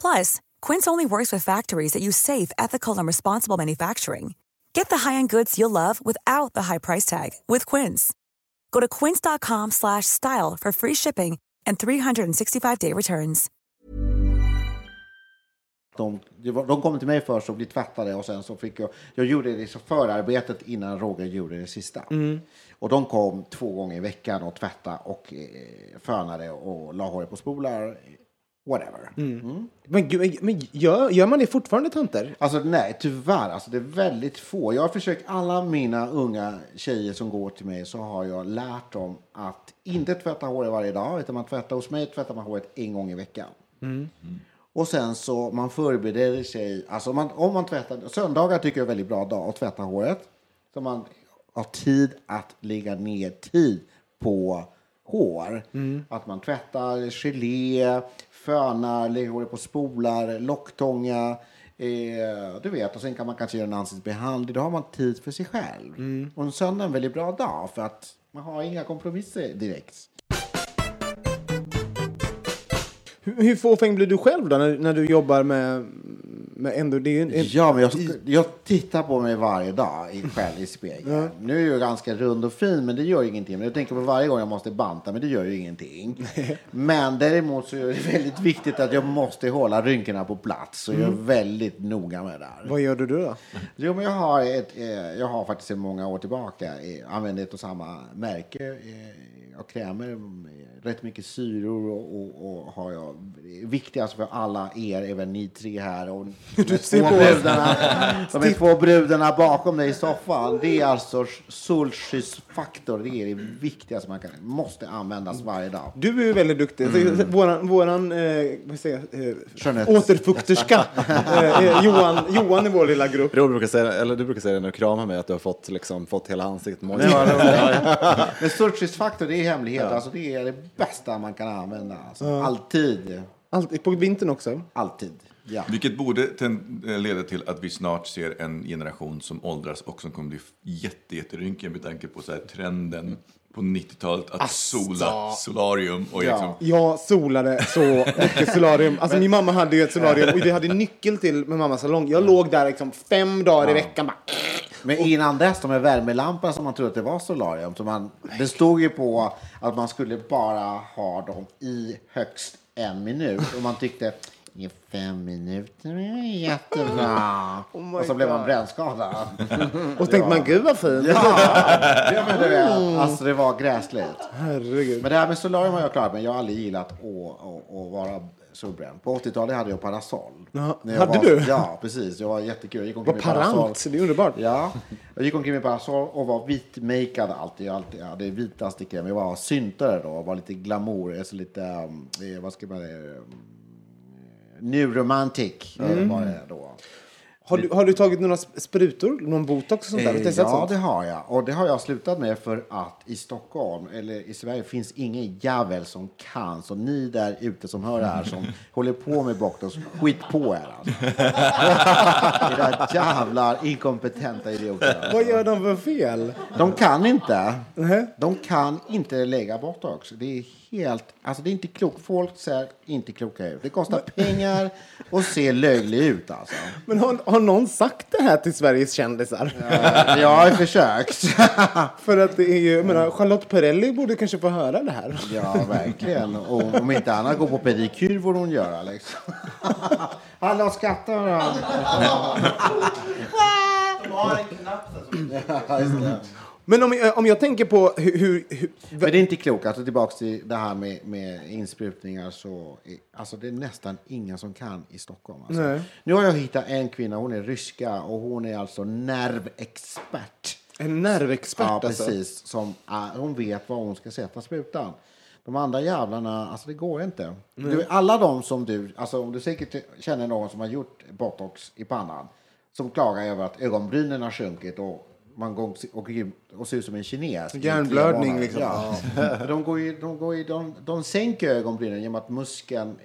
Plus, Quince only works with factories that use safe, ethical, and responsible manufacturing. Get the high-end goods you'll love without the high price tag with Quince. Go to quince.com slash style for free shipping and 365-day returns. De, de kom till mig först och blev tvättade och sen så fick jag, jag gjorde det så förarbetet innan Roger gjorde det sista. Och de kom två gånger i veckan och tvättade och eh, fönade och la håret på spolar, whatever. Men, gud, men- gör, gör man det fortfarande, tanter? Alltså nej, tyvärr. Alltså, det är väldigt få. Jag har försökt, alla mina unga tjejer som går till mig så har jag lärt dem att inte tvätta håret varje dag. Utan man tvättar hos mig tvättar man håret en gång i veckan. Och sen så man förbereder sig. Alltså om man, om man tvättar, söndagar tycker jag är en väldigt bra dag att tvätta håret. Så man har tid att lägga ner tid på hår. Att man tvättar gelé, fönar, lägger på spolar, locktånga. Eh, du vet, och sen kan man kanske göra en ansiktsbehandling. Då har man tid för sig själv. Och en söndag är en väldigt bra dag för att man har inga kompromisser direkt. Hur, hur fåfäng blir du själv då när, när du jobbar med, med ändå... Det är en, en, Ja, men jag, jag tittar på mig varje dag i, själv i spegeln. Nu är jag ganska rund och fin, men det gör ingenting. Men jag tänker på varje gång jag måste banta, men det gör ju ingenting. <laughs> men däremot så är det väldigt viktigt att jag måste hålla rynkorna på plats. Så jag är väldigt noga med det där. Vad gör du då? Jo, men jag har, ett, eh, jag har faktiskt sedan många år tillbaka eh, använt ett och samma märke eh, av krämer. Rätt mycket syror och, och, och har jag. Viktigast för alla er, även ni tre här. Och <laughs> de två brudarna, de är två brudarna bakom dig i soffan. Det är alltså solskyddsfaktor. Det är det viktigaste man kan, måste användas varje dag. Du är ju väldigt duktig. Så, våran våran eh, vad säger jag, eh, återfukterska, <laughs> eh, eh, Johan, Johan i vår lilla grupp. Du brukar säga, eller du brukar säga det när du kramar mig att du har fått, liksom, fått hela ansiktet. <laughs> Men solskyddsfaktor, det är hemlighet. Alltså, det är det bästa man kan använda. Alltså, Alltid. Alltid, på vintern också. Alltid. Ja. Vilket borde eh, leda till att vi snart ser en generation som åldras och som kommer bli jätte, med tanke på så här trenden på 90-talet att sola solarium och liksom, Jag solade så mycket solarium. Alltså min mamma hade ju ett solarium och vi hade nyckel till med mammas salong. Jag låg där liksom fem dagar i veckan bara. Men innan dess, de här värmelamporna som man trodde att det var solarium. Så man, det stod ju på att man skulle bara ha dem i högst en minut. Och man tyckte i fem minuter är jättebra. <laughs> och så blev man brännskadad. <laughs> Och så tänkte man, gud vad fint. ja, ja, men du vet, alltså det var gräsligt. Herregud. Men det här med solarium har jag klarat men jag har aldrig gillat att, att, att vara solbränd. På 80-talet hade jag parasoll. Ja, När jag hade var, du? Ja, precis. Jag var jättekul. Jag gick omkring med parasoll. parant, det är underbart. Ja, jag gick omkring med parasoll och var vitmakead alltid. Jag alltid hade vitaste kräm. Jag var syntare då var lite glamour. Alltså lite, um, eh, vad ska man säga, um, new romantic eh, Mm. var det då. Har du, har du tagit några sp- sprutor? Någon botox och sånt där? Eh, ja, sånt? det har jag. Och det har jag slutat med för att i Stockholm, eller i Sverige, finns ingen jävel som kan. Så ni där ute som hör det här, som <laughs> håller på med botox, skit på er alltså. <laughs> Era jävlar inkompetenta idioter. Vad gör de för fel? De kan inte. De kan inte lägga botox. Det är helt, alltså det är inte klokt. Folk ser inte kloka ut. Det kostar pengar och ser löjlig ut alltså. Men har, har någon sagt det här till Sveriges kändisar? Jag har försökt. <laughs> För att det är ju, jag menar, Charlotte Perrelli borde kanske få höra det här. Ja, verkligen. Och om inte annat gå på pedikyr borde hon göra. Liksom. <laughs> Alla skrattar. <laughs> Ja, just det. Men om, jag- om jag tänker på hur... hur, hur Men det är inte klokt. Alltså, tillbaka till det här med, med insprutningar. Så, alltså, det är nästan ingen som kan i Stockholm. Alltså. Nu har jag hittat en kvinna, hon är ryska och hon är alltså nervexpert. en nervexpert Ja, alltså. precis. Som, är- hon vet var hon ska sätta sprutan. De andra jävlarna, alltså det går inte. Du, alla de som du, alltså om du säkert känner någon som har gjort botox i pannan, som klagar över att ögonbrynen har sjunkit och man går och, och ser ut som en kines. i Hjärnblödning, liksom. Ja. <laughs> De, går ju, de, går ju, de, de sänker ögonbrynen genom att muskeln,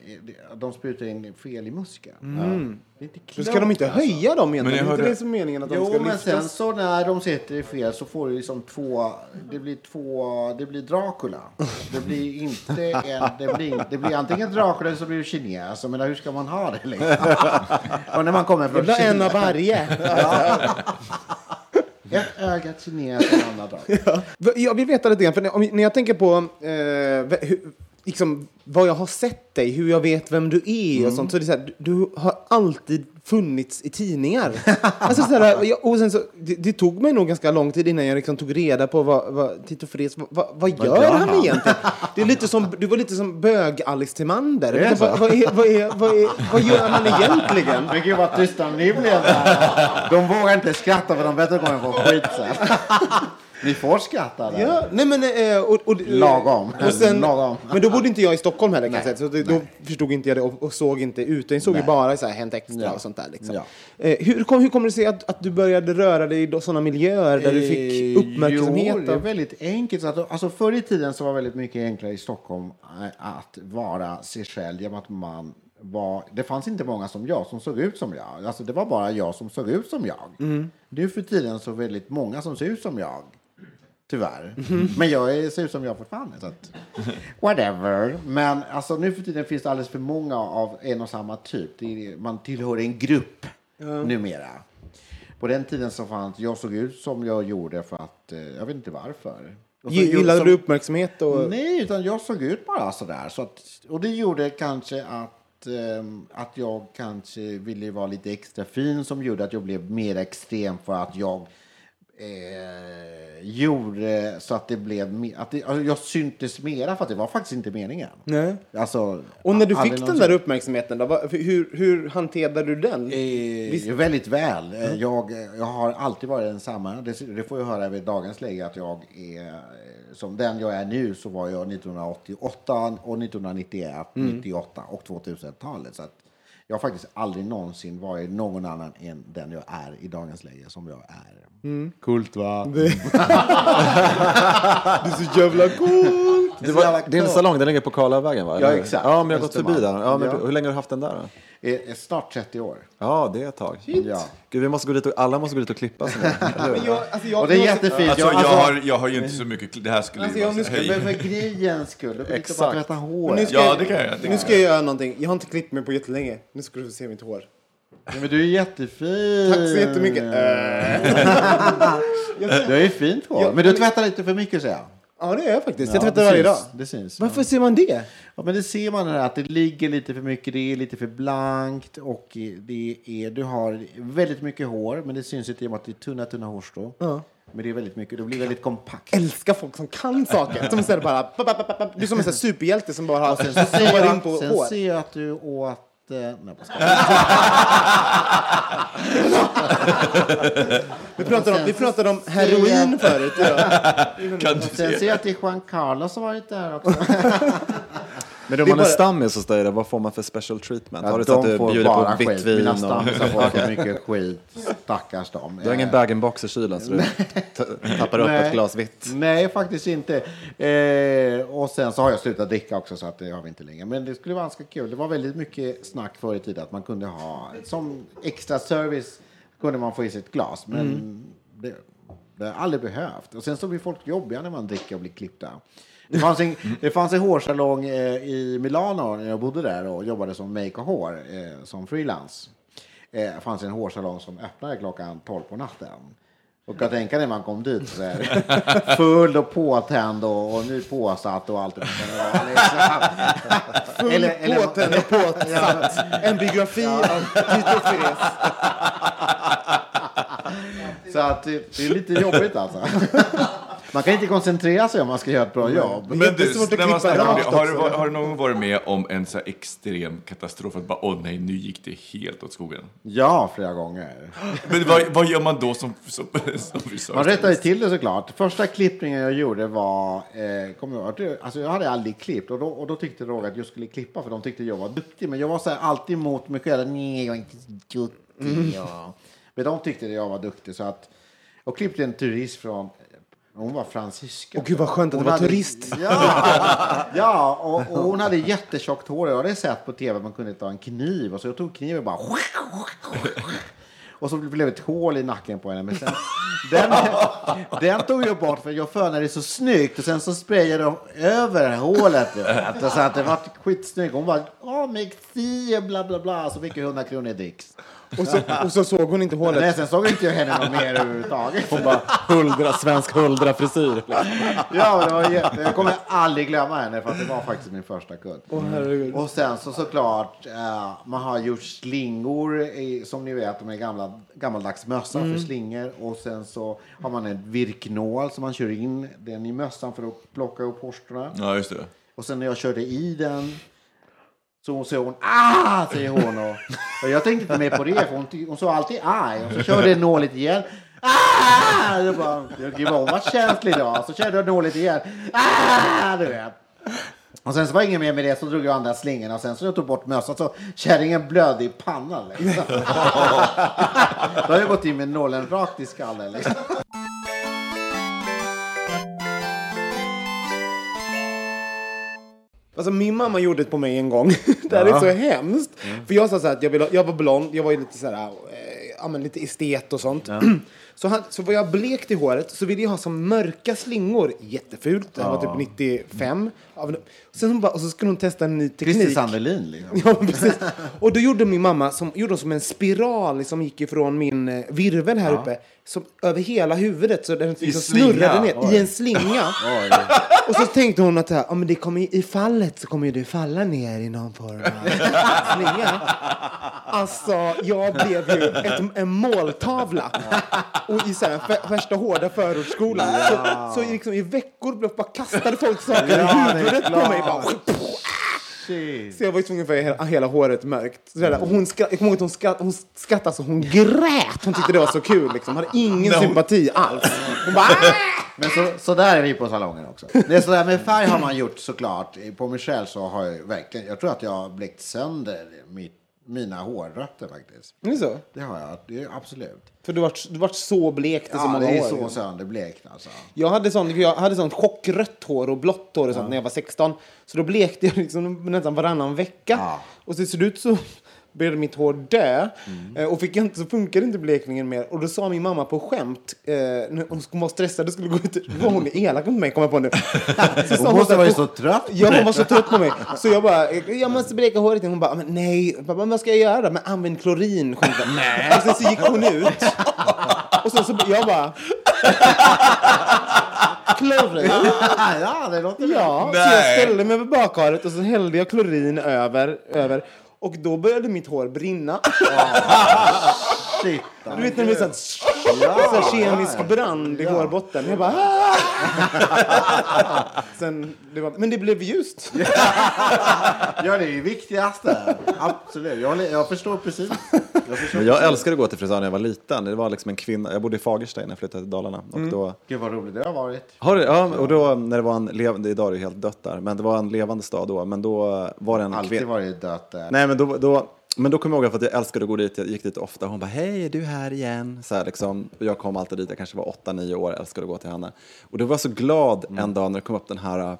de sprutar in fel i muskeln. Ja. Det är inte klokt, ska de inte alltså. höja dem egentligen? Men jag är inte det som meningen att de Jo, ska men lyftas? sen så när de sätter det fel så får du liksom två... Det blir två... Det blir Dracula. Det blir inte en... Det blir, det blir antingen Dracula eller så blir det kines. Jag menar, hur ska man ha det liksom? <laughs> Och när man kommer Det från blir en av varje. Ett öga till ner, ett annat ja. Jag vill veta lite grann, för när- om, när jag tänker på eh, hur, liksom, vad jag har sett dig, hur jag vet vem du är Mm. och sånt, så det är så här, du, har alltid funnits i tidningar. <laughs> alltså, så här, och sen så, det, det tog mig nog ganska lång tid innan jag liksom tog reda på vad, vad Tito Fres, vad, vad, vad gör han han? egentligen? Det är lite som, du var lite som bög-Alice Timander. Är Vad, så? vad, vad, är, vad, är, vad, är, vad gör man egentligen? Men gud vad tysta ni blev där. De vågar inte skratta för de vet att de kommer få skit sen. <laughs> Ni får skratta där. Ja, nej men... Eh, och, och, Lagom. Och sen, Lagom. Men då bodde inte jag i Stockholm heller kan jag säga, så då förstod inte jag det och, och såg inte ut. Jag såg ju bara så här Hänt Extra Ja. och sånt där. Liksom. Ja. Eh, hur, kom, hur kommer det sig att, att du började röra dig i sådana miljöer där du fick uppmärksamhet? Eh, Jo, det är väldigt enkelt. Så att, alltså, förr i tiden så var det väldigt mycket enklare i Stockholm eh, att vara sig själv genom att man var, det fanns inte många som jag som såg ut som jag. Alltså, det var bara jag som såg ut som jag. Mm. Nu för tiden så väldigt många som ser ut som jag. Tyvärr. Mhm. Men jag är, ser ut som jag fortfarande. Så att, <laughs> whatever. Men alltså, nu för tiden finns det alldeles för många av en och samma typ. Är, man tillhör en grupp numera. På den tiden så fanns jag såg ut som jag gjorde för att, eh, jag vet inte varför. Så Gillade som- du uppmärksamhet? Och... Nej, utan jag såg ut bara sådär. Så att, och det gjorde kanske att, ehm, att jag kanske ville vara lite extra fin som gjorde att jag blev mer extrem för att jag eh, gjorde så att det blev att det, alltså jag syntes mera för att det var faktiskt inte meningen. Nej. Alltså, Och när du fick den någonsin. där uppmärksamheten, då, vad- hur, hur hanterade du den? Eh, väldigt väl. Eh, Jag, jag har alltid varit densamma. Det, det får jag höra vid dagens läge att jag är eh, som den jag är nu så var jag 1988 och 1991, 98 och 2000-talet. Så att jag har faktiskt aldrig någonsin varit någon annan än den jag är i dagens läge som jag är. Coolt va? <laughs> Det är så jävla coolt! Det var, din salong den ligger på Karlavägen va? Ja, exakt. Ja, men jag har gått förbi där. Ja, men Ja. Hur länge har du haft den där? Då? Eh, Snart 30 år. Ja, det är ett tag. Ja. Gud, vi måste gå dit och, alla måste gå dit och klippa sig. nu, <laughs> jag, alltså jag, Och det är jättefint. Alltså, Jag- jag, alltså- har, jag har ju inte så mycket... Det här skulle Alltså, ju jag vara så, Men för grejens skull. Du Exakt. bara tvätta Nu håret. ska Ja, jag, det kan jag. Det Nu ska jag göra någonting. Jag har inte klippt mig på jättelänge. Nu ska du få se mitt hår. Ja, men du är jättefin. Tack så jättemycket. <laughs> <laughs> Du har ju fint hår. Men du tvättar lite för mycket säger jag. Ja, det gör jag faktiskt. Ja, jag tvättar varje dag. Det syns. Varför ser man det? Ja, men det ser man här, att det ligger lite för mycket, det är lite för blankt och det är, du har väldigt mycket hår, men det syns inte i och med att det är tunna, tunna hårstrå. Ja. Men det är väldigt mycket, det blir väldigt kompakt. älskar folk som kan saker. Som istället bara... Du är som en superhjälte som bara har Sen så ser zoomar in jag, på sen hår. ser jag att du åt... Eh, nej. Vi pratade om, vi pratade om heroin förut. Ja. Kan du sen se? ser jag att det är Juan Carlos som varit där också. Men om är man är bara- stammis hos dig, då, vad får man för special treatment? Ja, har du så att du bjuder på vitt vin? Mina och... stammisar får så <laughs> mycket skit. Stackars dem. Du har ingen Eh, bag-in-box i kylen så du tappar upp ett glas vitt? Nej, faktiskt inte. Eh, och sen så har jag slutat dricka också, så att det har vi inte längre. Men det skulle vara ganska kul. Det var väldigt mycket snack förr i tiden att man kunde ha, som extra service kunde man få i sig ett glas. Men Mm. det, det har jag aldrig behövt. Och sen så blir folk jobbiga när man dricker och blir klippta. Det fanns en, det fanns en hårsalong eh, i Milano när jag bodde där och jobbade som make och hår eh, som frilans. Eh, det fanns en hårsalong som öppnade klockan 12 på natten. Och jag tänker när man kom dit så här, <laughs> full och påtänd och, och ny påsatt och allt. det. Liksom. Full påtänd och påsatt. <laughs> En biografi av Tito Fires. <laughs> Så att det, är lite jobbigt alltså. <laughs> Man kan inte koncentrera sig om man ska göra ett bra jobb. Men du, Jättesvårt att när man klippa snackar om det, rakt har, du, också. har du någon gång varit med om en så extrem katastrof? Att bara, åh nej, nu gick det helt åt skogen. Ja, flera gånger. <laughs> Men vad, vad gör man då som, som, som frisör? Man rättade till det såklart. Första klippningen jag gjorde var, eh, kommer jag, ihåg, alltså jag hade aldrig klippt och då, och då tyckte Roger att jag skulle klippa för de tyckte jag var duktig. Men jag var så här, alltid emot mig själv. Nej, jag är inte duktig. Ja. Men de tyckte att jag var duktig så att, och klippte en turist från hon var fransyska. Åh, gud, vad skönt att Hon det var hade- turist. Ja, <laughs> ja och, och hon hade jättetjockt hår. Jag hade sett på tv att man kunde ta en kniv. Och så jag tog kniven och bara... Och så blev det ett hål i nacken på henne. Men sen, <laughs> den, den tog jag bort för jag fönade det så snyggt. Och sen så sprayade jag över hålet. vet. Så att det var skitsnyggt. Hon bara, åh, Mexi, bla bla bla. Så fick jag 100 kronor i dricks. Och så, och så såg hon inte hålet. Nej, sen såg inte jag henne någon mer överhuvudtaget. Hon bara huldra, svensk huldra-frisyr. Ja, det var jätte... Jag kommer aldrig glömma henne för att det var faktiskt min första kund. herregud. och sen så såklart, eh, man har gjort slingor i, som ni vet, de är gamla, gammaldags mössa Mm. för slingor. Och sen så har man en virknål som man kör in den i mössan för att plocka upp horstorna. Ja, just det. Och sen när jag körde i den så hon säger hon ah, säger hon. Och, och jag tänkte inte mer på det, för hon, hon sa alltid aj. Och så körde jag nålet igen. Ah! Jag bara, gud vad hon var känslig idag. Så körde jag nålet igen. Ah! Du vet. Och sen så var inget mer med det, så drog jag andra slingorna och sen så jag tog bort mössan så kärringen blödde i pannan. Liksom. <laughs> Då har jag gått in med nålen rakt i skallen. Liksom. Alltså min mamma gjorde det på mig en gång. <laughs> det här är så hemskt. För jag sa så här att jag, ville, jag var blond, jag var ju lite så här, eh, ja men lite estet och sånt. Så, han, så var jag blekt i håret så ville jag ha som mörka slingor. Jättefult, det var typ 95. Av- Sen så bara, och så skulle hon testa en ny teknik. Christer Sandelin. Liksom. <laughs> Ja, precis. Och då gjorde min mamma som, gjorde hon som en spiral som gick ifrån min eh, virvel här uppe som, över hela huvudet så den liksom snurrade ner i en slinga. <laughs> Och så tänkte hon att här, ja, men det kommer, i- fallet så kommer ju det falla ner i någon form av <laughs> slinga. Alltså, jag blev ju ett, en måltavla. Och i så här, värsta hårda förortsskolan. Så, så liksom, i veckor blev, bara kastade folk saker Ja, i huvudet på mig. Bara, så jag var tvungen att hela, hela håret mörkt. Så där, och hon skratt, jag kommer ihåg att hon, skratt, hon skrattade så hon grät. Hon tyckte det var så kul. Liksom. Hade ingen sympati alls. Hon bara... "Ah!" Men så, så där är vi på salongen också. Det är så där med färg har man gjort såklart. På själv så har jag verkligen, jag tror att jag har blekt sönder mitt, mina hårrötter faktiskt. Är det så? Det har jag, det är absolut. För du vart, du vart så blekt i så Ja, många det är år. så sönderblekt alltså. Jag hade sån, jag hade sånt chockrött hår och blått hår och sånt när jag var 16. Så då blekte jag liksom nästan varannan vecka. Ja. Och till slut så började mitt hår dö. Eh, Och fick inte, så funkade inte blekningen mer. Och då sa min mamma på skämt, eh, när hon var stressad och skulle gå ut, <laughs> var hon elak mot mig, kommer jag på nu. <laughs> Sa Hon måste vara "Hon- så trött. Ja, hon var så trött på mig. <laughs> Så jag bara, jag måste bleka håret. Hon bara, nej, pappa, vad ska jag göra? Men använd klorin. Nej. Och sen så gick hon ut. Och sen så jag bara, klorin? ja, det låter bra. Ja, så jag ställde mig vid bakharet och så hällde jag klorin över, över. Och då började mitt hår brinna. <laughs> Shit, Du vet när det blir sånt... så kemisk brand i hårbotten. Jag bara... "Ah!" Sen, det var, men det blev ljust. <laughs> Ja, det är det viktigaste. Absolut. Jag, jag förstår precis. Jag förstår Men jag precis. älskade att gå till frisören när jag var liten. Det var liksom en kvinna, jag bodde i Fagersta innan jag flyttade till Dalarna. Och då, Gud vad roligt det har varit. har ja, och då när det var en levande, idag är det helt dött där, men det var en levande stad då. Men då var det en Alltid kvinna. varit dött där. Nej, men då, då, men då kommer jag ihåg att jag älskade att gå dit. Jag gick dit ofta. Hon bara, hej, är du här igen? Så här, liksom. Jag kom alltid dit, jag kanske var åtta, nio år, älskade att gå till henne. Och då var jag så glad en dag när det kom upp den här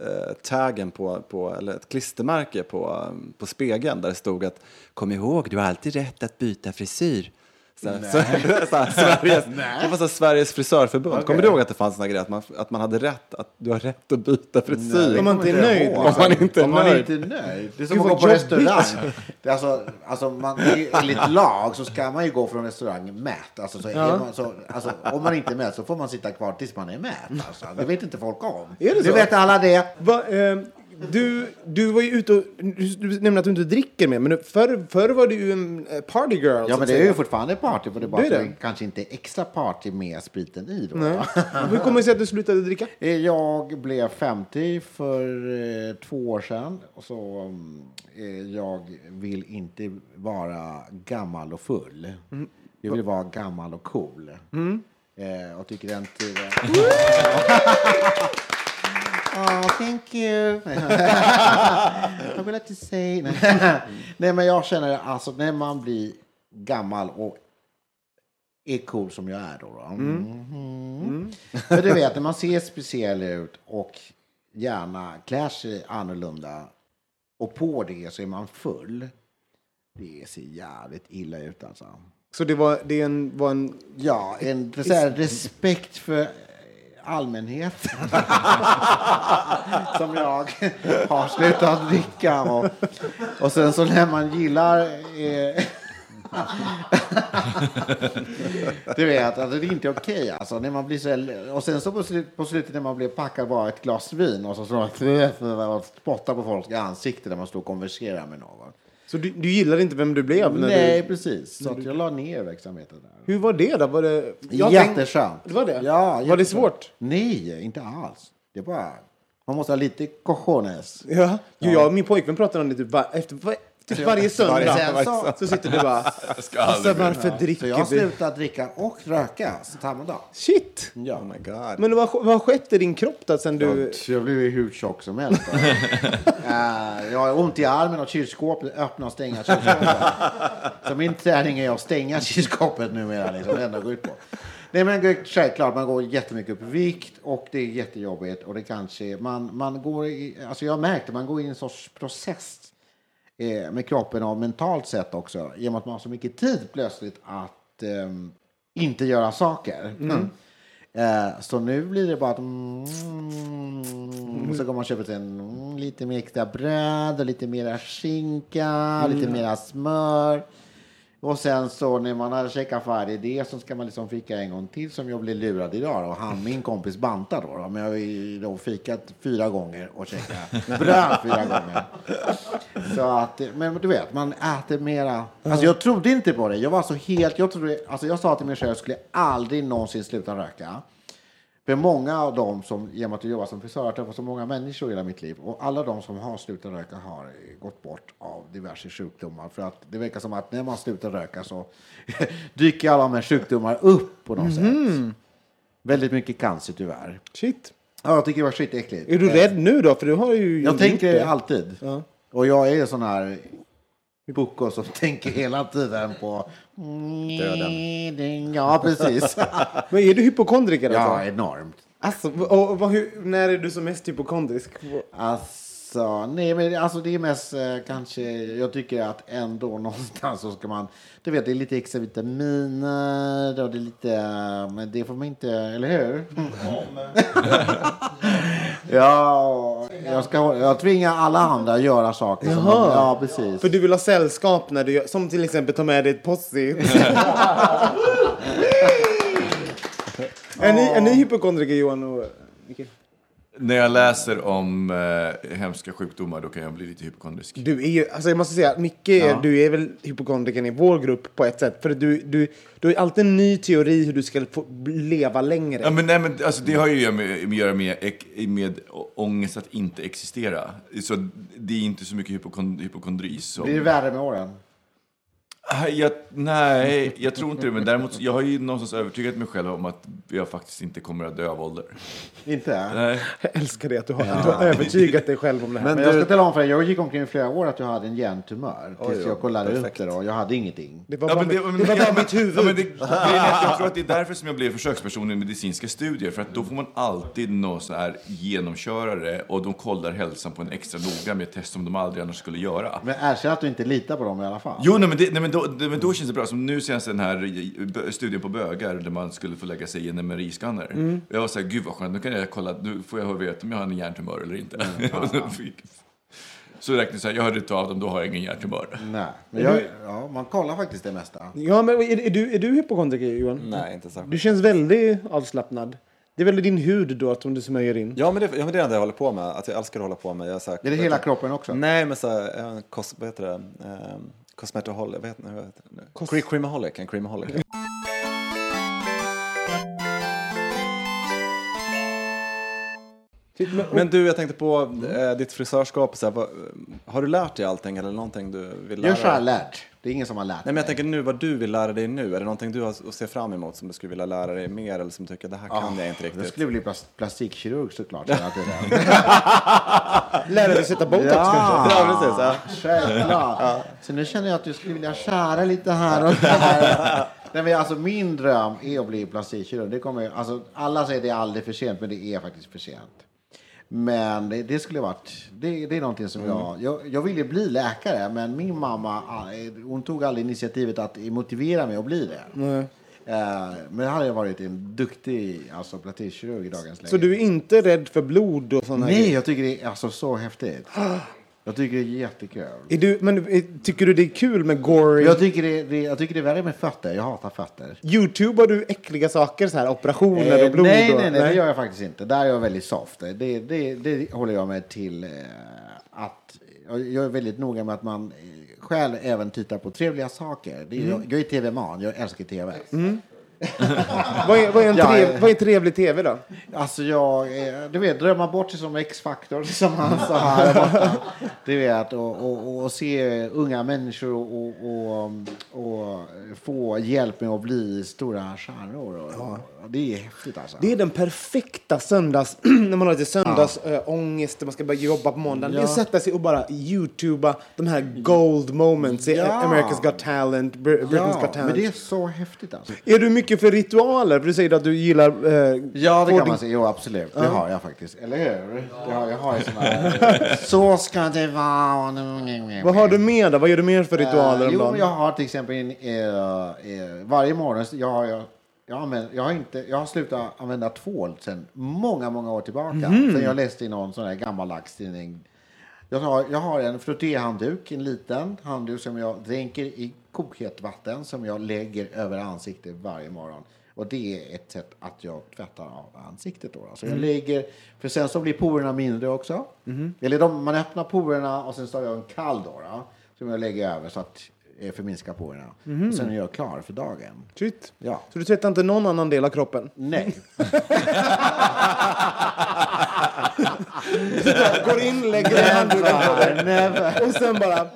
eh, taggen på, på, eller ett klistermärke på, på spegeln där det stod att kom ihåg, du har alltid rätt att byta frisyr. Så här, så, så här, Sveriges, det var så här, Sveriges frisörförbund. Kommer du ihåg att det fanns en grej att man, att man hade rätt att du har rätt att byta frisyr? Om man inte är nöjd. Om man inte är Om man nöjd. inte är nöjd. Det är som Gud, att gå på jobbigt. restaurang. Det är alltså, alltså man, enligt lag så ska man ju gå från restaurang mätt. Alltså, så är man, så, alltså, om man inte är mätt så får man sitta kvar tills man är mätt. Alltså. Det vet inte folk om. Är det så? vet alla det. Va, eh, du, du var ju ute och... Du, nämnde att du inte dricker mer, men förr, förr var du ju en eh, party girl. Ja, men det är ju fortfarande party. För det är bara Det är det. kanske inte extra party med spriten i. Då. Nej. Hur kommer det sig att du slutade dricka? <laughs> Eh, Jag blev 50 för eh, två år sedan. Och så, mm, eh, jag vill inte vara gammal och full. Jag vill vara gammal och cool. Eh, och tycker den tiden... <laughs> Oh, thank you. I would like to say... <laughs> Nej, men jag känner alltså när man blir gammal och är cool som jag är då. då. Mhm. För du vet, när man ser speciell ut och gärna klär sig annorlunda och på det så är man full. Det ser jävligt illa ut alltså. Så det var, det en, var en... Ja, en så här, respekt för allmänheten. <laughs> Som jag har slutat dricka. Och, och sen så när man gillar... Eh, <laughs> du vet, alltså, det är inte okej. Okay, alltså, när man blir så och sen så på, slut, på slutet när man blir packad bara ett glas vin och så så man och spottar på folks ansikte när man står och konverserar med någon. Så du, du gillade inte vem du blev? När Nej, Du, precis. Så att jag la ner verksamheten där. hur var det då? Var det... jag Jätteskönt. Det var det? Ja, Var det jätteskönt. svårt? Nej, inte alls. Det bara... Man måste ha lite cojones. Ja. Jo, jag och min pojkvän pratade om det typ, efter, typ varje söndag. Sen så, Så sitter du bara... ska Alltså, varför så dricker jag har vi? slutat dricka och röka samma dag. Shit! Ja. Oh my god. Men vad, vad har skett i din kropp då sen du... Jag blev ju hur tjock som helst. uh, <laughs> jag har ont i armen och kylskåpet, öppna och stänga kylskåpet. Så min träning är att stänga kylskåpet numera. Liksom, det enda jag går ut på. Nej, men självklart, man går jättemycket upp i vikt och det är jättejobbigt. Och det kanske, man, man går i, alltså jag har märkt att man går in i en sorts process eh, med kroppen och mentalt sett också. Genom att man har så mycket tid plötsligt att ehm, inte göra saker. Eh, så nu blir det bara att mm, så går man och köper sig en, mm, lite mer extra bröd och lite mera skinka, lite mera smör. Och sen så när man har käkat färdigt det så ska man liksom fika en gång till som jag blev lurad idag. Och han, min kompis bantar då, då. Men jag har då fikat fyra gånger och käkat <laughs> bröd fyra gånger. Så att, men du vet, man äter mera. Alltså jag trodde inte på det. Jag var så helt, jag trodde, alltså jag sa till mig själv, jag skulle aldrig någonsin sluta röka. För många av dem som, genom att jag jobbar som frisör, har träffat så många människor i hela mitt liv. Och alla de som har slutat röka har eh, gått bort av diverse sjukdomar. För att det verkar som att när man slutar röka så <laughs> dyker alla de här sjukdomar upp på något sätt. Väldigt mycket cancer tyvärr. Shit. Ja, jag tycker det var skitäckligt. Är du rädd nu då? För du har ju Jag tänker det. alltid. Ja. Och jag är sån här Boko som <laughs> tänker hela tiden på döden. Ja, precis. <laughs> Men är du hypokondriker ja, alltså? enormt. Alltså, och, och, vad- hur, när är du som mest hypokondrisk? Alltså, nej, men alltså det är mest eh, kanske, jag tycker att ändå <laughs> någonstans så ska man, du vet det är lite extra vitaminer och det är lite, eh, men det får man inte, eller hur? <laughs> ja, jag, ska, jag tvingar alla andra att göra saker. Som Jaha. ja, precis. För du vill ha sällskap när du gör, som till exempel ta med dig ett posse. <laughs> är, ni, är ni hypokondriker Johan och? När jag läser om eh, hemska sjukdomar då kan jag bli lite hypokondrisk. Du är ju, alltså jag måste säga, Micke, Ja. du är väl hypokondrikern i vår grupp på ett sätt. För du, du, du har alltid en ny teori hur du ska få leva längre. Ja, men, nej, men, alltså, det har ju med, med, göra med, med ångest att inte existera. Så det är inte så mycket hypokond, hypokondri som... Blir det värre med åren? Ah, Jag, nej, jag tror inte det. Men däremot, jag har ju någonstans övertygat mig själv om att jag faktiskt inte kommer att dö av ålder. Inte? Nej. Jag älskar det att du har, att du har övertygat dig själv om det här. Men jag ska tala om för dig, jag gick omkring i flera år att jag hade en hjärntumör. Tills Oj, jag kollade perfekt. upp det och jag hade ingenting. det var Ja, bara, men det, mitt, men, det var bara mitt huvud. Ja, men det, jag tror att det är därför som jag blev försöksperson i medicinska studier. För att då får man alltid någon så här genomkörare och de kollar hälsan på en extra noga med ett test som de aldrig annars skulle göra. Men erkänn att du inte litar på dem i alla fall. Jo, nej, men, det, nej, men, då, men då känns det bra. Som nu senast den här studien på bögar där man skulle få lägga sig i en MRI-skanner. Jag var så här, gud vad skönt, nu kan jag kolla, nu får jag veta om jag har en hjärntumör eller inte. <laughs> Fick- så räknade jag så här, jag hörde inte av dem, då har jag ingen hjärntumör. Nej, men jag, ja, man kollar faktiskt det mesta. Ja, men är, är, du, är du hypokondriker, Johan? Nej, inte särskilt. Du känns väldigt avslappnad. Det är väl din hud då, som du smörjer in? Ja, men det, ja, men det är det jag håller på med. Att jag älskar att hålla på med. Jag är så här, Är det hela kroppen också? Nej, men så här, en kos, vad heter det? Um, Cosmetoholic, vad heter det? Cre- Creamaholic, en creamaholic. Men du, jag tänkte på eh, ditt frisörskap. Så här, vad, har du lärt dig allting eller någonting du vill lära Jag är dig? lärt. Det är ingen som har lärt Nej, men jag tänker nu vad du vill lära dig nu. Är det någonting du har att se fram emot som du skulle vilja lära dig mer eller som du tycker det här kan jag inte Jag riktigt? skulle bli plas- plastikkirurg såklart. <laughs> <laughs> Lära dig sätta botox kanske? Ja, precis. Ja. Självklart. Så nu känner jag att du skulle vilja skära lite här och där. <laughs> Nej, men alltså, min dröm är att bli plastikkirurg. Det kommer, alltså, alla säger det är aldrig för sent, men det är faktiskt för sent. Men det, det skulle varit, det, det är någonting som jag, jag, jag ville bli läkare, men min mamma, ah, hon tog aldrig initiativet att motivera mig att bli det. Eh, men hade jag varit en duktig alltså, plastikkirurg i dagens läge. Så du är inte rädd för blod och sådana Nej, jag tycker det är alltså, så häftigt. <gasps> Jag tycker det är jättekul. Är du, men eh, tycker du det är kul med gory? Jag tycker det, det, jag tycker det är värre med fötter. Jag hatar fötter. Youtubar du äckliga saker, så här operationer Eh, och blod? nej, och, nej, nej, det gör jag faktiskt inte. Där är jag väldigt soft. Det, det, det håller jag mig till eh, att... Jag är väldigt noga med att man eh, själv även tittar på trevliga saker. Det är, jag, jag är tv-man, jag älskar tv. <laughs> Vad, är, vad, är en Ja, trev, eh. vad är trevlig tv då? Alltså jag, eh, du vet, drömma bort sig som X-faktor <laughs> som han sa här borta. Du vet, och, och, och se unga människor och, och, få hjälp med att bli stora stjärnor. Och det är häftigt alltså. Det är den perfekta söndags... <clears throat> när man har lite söndagsångest och man ska börja jobba på måndagen. Det är att sätta sig och bara youtuba de här gold moments. i Ja. America's Got Talent, Br- Britain's ja, Got men Talent. det är så häftigt alltså. Är du mycket för ritualer? För du säger att du gillar... Eh, Ja, det kan man säga. Jo, absolut. Det har jag faktiskt. Eller hur? Det har, jag har ju såna här... <laughs> Så ska det vara. Vad har du mer då? Vad gör du mer för ritualer Eh, om jo, dagen? men jag har till exempel en, eh, eh, varje morgon, jag har, jag, jag, använder, jag, har inte, jag har slutat använda tvål sedan många, många år tillbaka. Mhm. Sen jag läste i någon sån här gammaldags tidning. Jag har, jag har en frottéhandduk, en liten handduk som jag dränker i kokhett vatten som jag lägger över ansiktet varje morgon. Och det är ett sätt att jag tvättar av ansiktet. Då. Alltså jag lägger, för sen så blir porerna mindre också. Eller de, man öppnar porerna och sen så har jag en kall då, då som jag lägger över så att eh, förminska porerna. Och sen är jag klar för dagen. Shit. Ja. Så du tvättar inte någon annan del av kroppen? Nej. <laughs> Går in, lägger en handduk Never, never. och sen bara...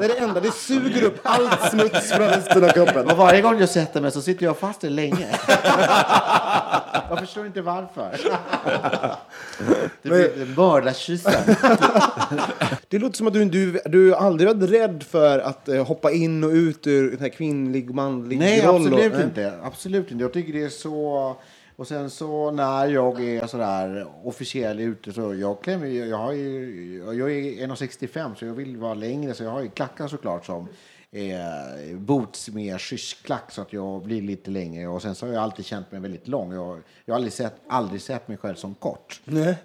Det är det enda. Det suger upp allt smuts från resten av kroppen. Och varje gång jag sätter mig så sitter jag fast det länge. jag förstår inte varför. det blir mördarkyssen. Det låter som att du, du, du aldrig varit rädd för att eh, hoppa in och ut ur den här kvinnlig, manlig Nej, roll. absolut och, inte. Absolut inte. Jag tycker det är så... Och sen så när jag är sådär officiell ute så jag klämmer jag har ju, jag är 1,65 så jag vill vara längre så jag har ju klackar såklart som eh, boots med skyddsklack så att jag blir lite längre och sen så har jag alltid känt mig väldigt lång. Jag, jag har aldrig sett, aldrig sett mig själv som kort. <laughs> det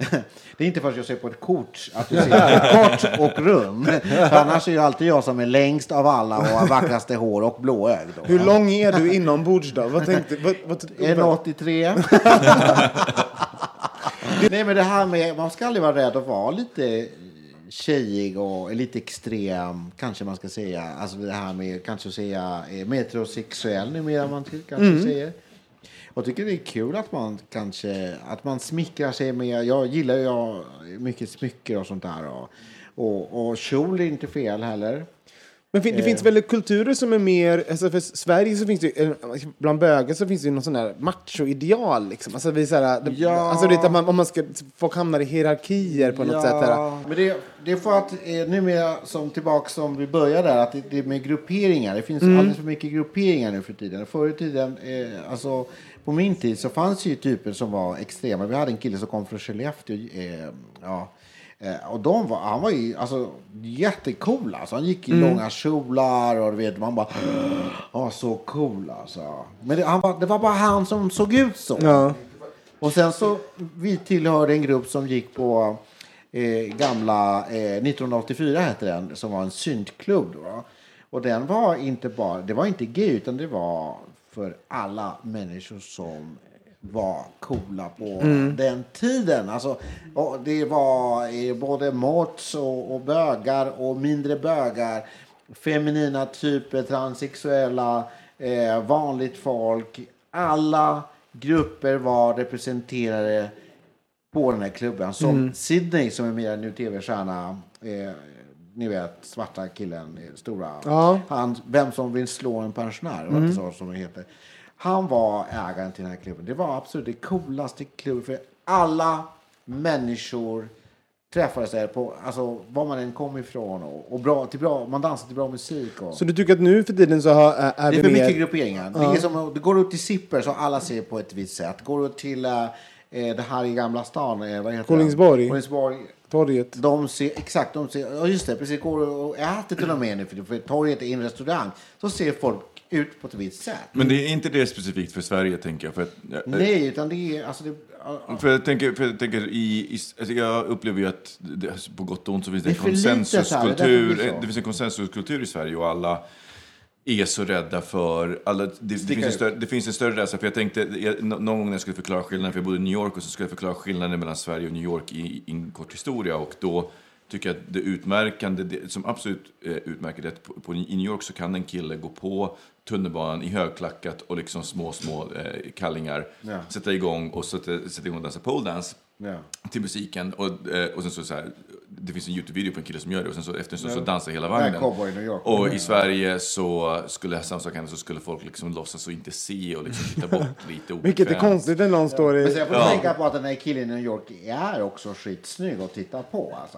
är inte först jag ser på ett kort att jag ser kort och rund. För annars är ju alltid jag som är längst av alla och har vackraste hår och blåögd. Hur lång är du inombords då? Vad tänkte vad, vad, 1,83. <laughs> Nej, men det här med, man ska aldrig vara rädd att vara lite tjejig och lite extrem, kanske man ska säga. Alltså det här med kanske säga eh, metrosexuell numera man kanske Mm. säger. Jag tycker det är kul att man kanske att man smickrar sig med. Jag gillar ju mycket smycken och sånt där. Och, och, och kjol är inte fel heller. Men fin- det finns väl kulturer som är mer, alltså för Sverige så finns det ju, eh, bland bögar så finns det ju någon sån där macho-ideal liksom. Alltså vi så här, det, Ja. alltså det, man, om man ska, folk hamnar i hierarkier på något sätt. Här. men det, det är för att eh, numera, som tillbaka som vi började där, att det, det är med grupperingar. Det finns Mm. alldeles för mycket grupperingar nu för tiden. Förr i tiden, eh, alltså på min tid så fanns det ju typer som var extrema. Vi hade en kille som kom från Skellefteå. Eh, ja. Eh, och de var, han var ju alltså, jättecool. Alltså. Han gick i Mm. långa kjolar och du vet, man bara... Ja, så cool alltså. Men det, han var, det var bara han som såg ut så. Ja. Och sen så, vi tillhörde en grupp som gick på eh, gamla, eh, 1984 hette den, som var en syntklubb. Då. Och den var inte bara, det var inte gay, utan det var för alla människor som var coola på den tiden. Alltså, det var eh, både mods och, och bögar och mindre bögar. Feminina typer, transsexuella, eh, vanligt folk. Alla grupper var representerade på den här klubben. Som Sydney som är mer nu tv-stjärna. Eh, ni vet, svarta killen, eh, stora. Ja. Han, vem som vill slå en pensionär, mm. inte så som det heter. Han var ägaren till den här klubben. Det var absolut det coolaste klubben. För alla människor träffades där på, alltså var man än kom ifrån. Och, och bra, till bra, man dansade till bra musik. Och, Så du tycker att nu för tiden så har, är, är det är för mer... mycket grupperingar. Det, är som, det går ut till Zipper så alla ser på ett visst sätt. Går du till eh, det här i Gamla stan, vad heter Kolingsborg. Kolingsborg. Torget. De ser, exakt, de ser, ja just det, precis, går du och äter till och med nu, för, för torget är en restaurang, så ser folk ut på ett visst sätt. Men det är inte det specifikt för Sverige, tänker jag. För, att, Nej, utan det är, alltså det, ja, för jag tänker, för jag, tänker i, i, alltså jag upplever ju att det, alltså på gott och ont så finns det, Det en här, det därför det konsensuskultur. finns en konsensuskultur i Sverige och alla är så rädda för... Alla, det, finns en större, det finns en större rädsla. För jag tänkte, jag, nå- någon gång när jag skulle förklara skillnaden, för jag bodde i New York och så skulle jag förklara skillnaden mellan Sverige och New York i, i en kort historia. Och då tycker att det utmärkande, det som absolut eh, utmärker det, att på, på, i New York så kan en kille gå på tunnelbanan i högklackat och liksom små, små eh, kallingar, Ja. sätta igång och sätta, sätta igång och dansa pole dance Ja. till musiken. Och, eh, och sen så, så här, det finns en Youtube-video på en kille som gör det och sen så efter en stund så dansar hela vagnen. Cowboy i New York. Och i Sverige så skulle samma sak hända så skulle folk liksom låtsas och inte se och liksom titta bort <laughs> lite obekvämt. Vilket är konstigt när någon står Men i... jag får Ja. tänka på att den här killen i New York är också skitsnygg att titta på. Alltså.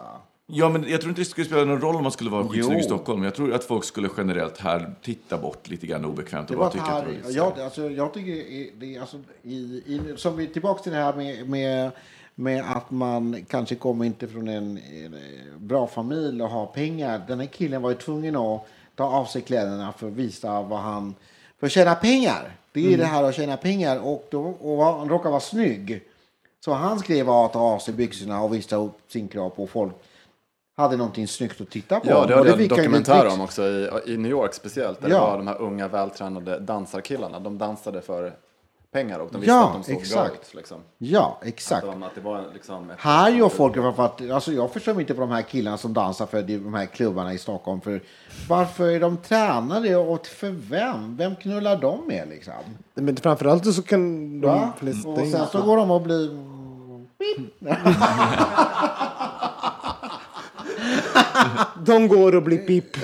Ja, men jag tror inte det skulle spela någon roll om man skulle vara skitsnygg i. Stockholm. Jag tror att folk skulle generellt här titta bort lite grann obekvämt och bara tycka att det var lite jag, alltså, jag tycker det alltså, i, i, som vi tillbaka till det här med, med, med att man kanske kommer inte från en, eh, bra familj och har pengar. Den här killen var ju tvungen att ta av sig kläderna för att visa vad han... För att tjäna pengar. Det är Mm. det här att tjäna pengar och, då, och han råkar vara snygg. Så han skrev att ta av sig byxorna och visa upp sin kropp och folk hade någonting snyggt att titta på. Ja, det hade jag en dokumentär om också i, i New York speciellt. Där Ja. det var de här unga vältränade dansarkillarna. De dansade för pengar och de visste Ja, att de såg bra exakt. ut. Liksom. Ja, Att, exakt. de, att det var liksom Här gör folk det för att, alltså jag förstår mig inte på de här killarna som dansar för de här klubbarna i Stockholm. För varför är de tränade och för vem? Vem knullar de med liksom? Men framförallt så kan de Va? Och sen så går de och blir... <laughs> <laughs> De går och blir pip.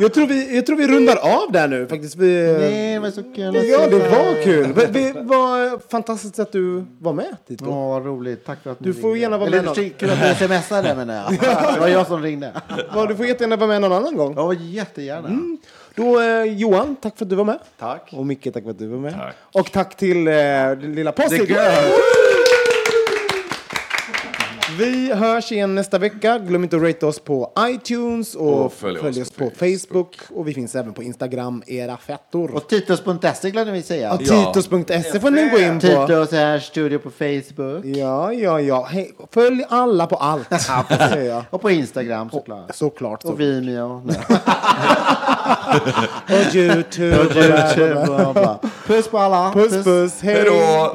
jag, tror vi, jag tror vi rundar av där nu faktiskt. Vi, Nej, men så kul ja, det var kul. Det det var fantastiskt att du var med, Tito. Ja, vad roligt. Tack för att Du får ringde. gärna vara med Kul att du smsade menar jag. <laughs> Det var jag som ringde. Ja, du får jättegärna vara med någon annan gång. Ja, jättegärna. Då, eh, Johan, tack för att du var med. Tack. Och Micke, tack för att du var med. Tack. Och tack till eh, den lilla Possit. Vi hörs igen nästa vecka. Glöm inte att rate oss på iTunes och, Och följ följ oss oss på på Facebook. Och vi finns även på Instagram, era fettor. Och Titus.se glömde vi säga. Och Titus.se får ni gå in på. Titus här, studio på Facebook. Ja, ja, ja. Hej. Följ alla på allt. jag. Och på Instagram såklart. Såklart. Så. Och Vimeo. <laughs> Och YouTube. Och YouTube. Puss på alla. Puss, puss. Hej Hej då!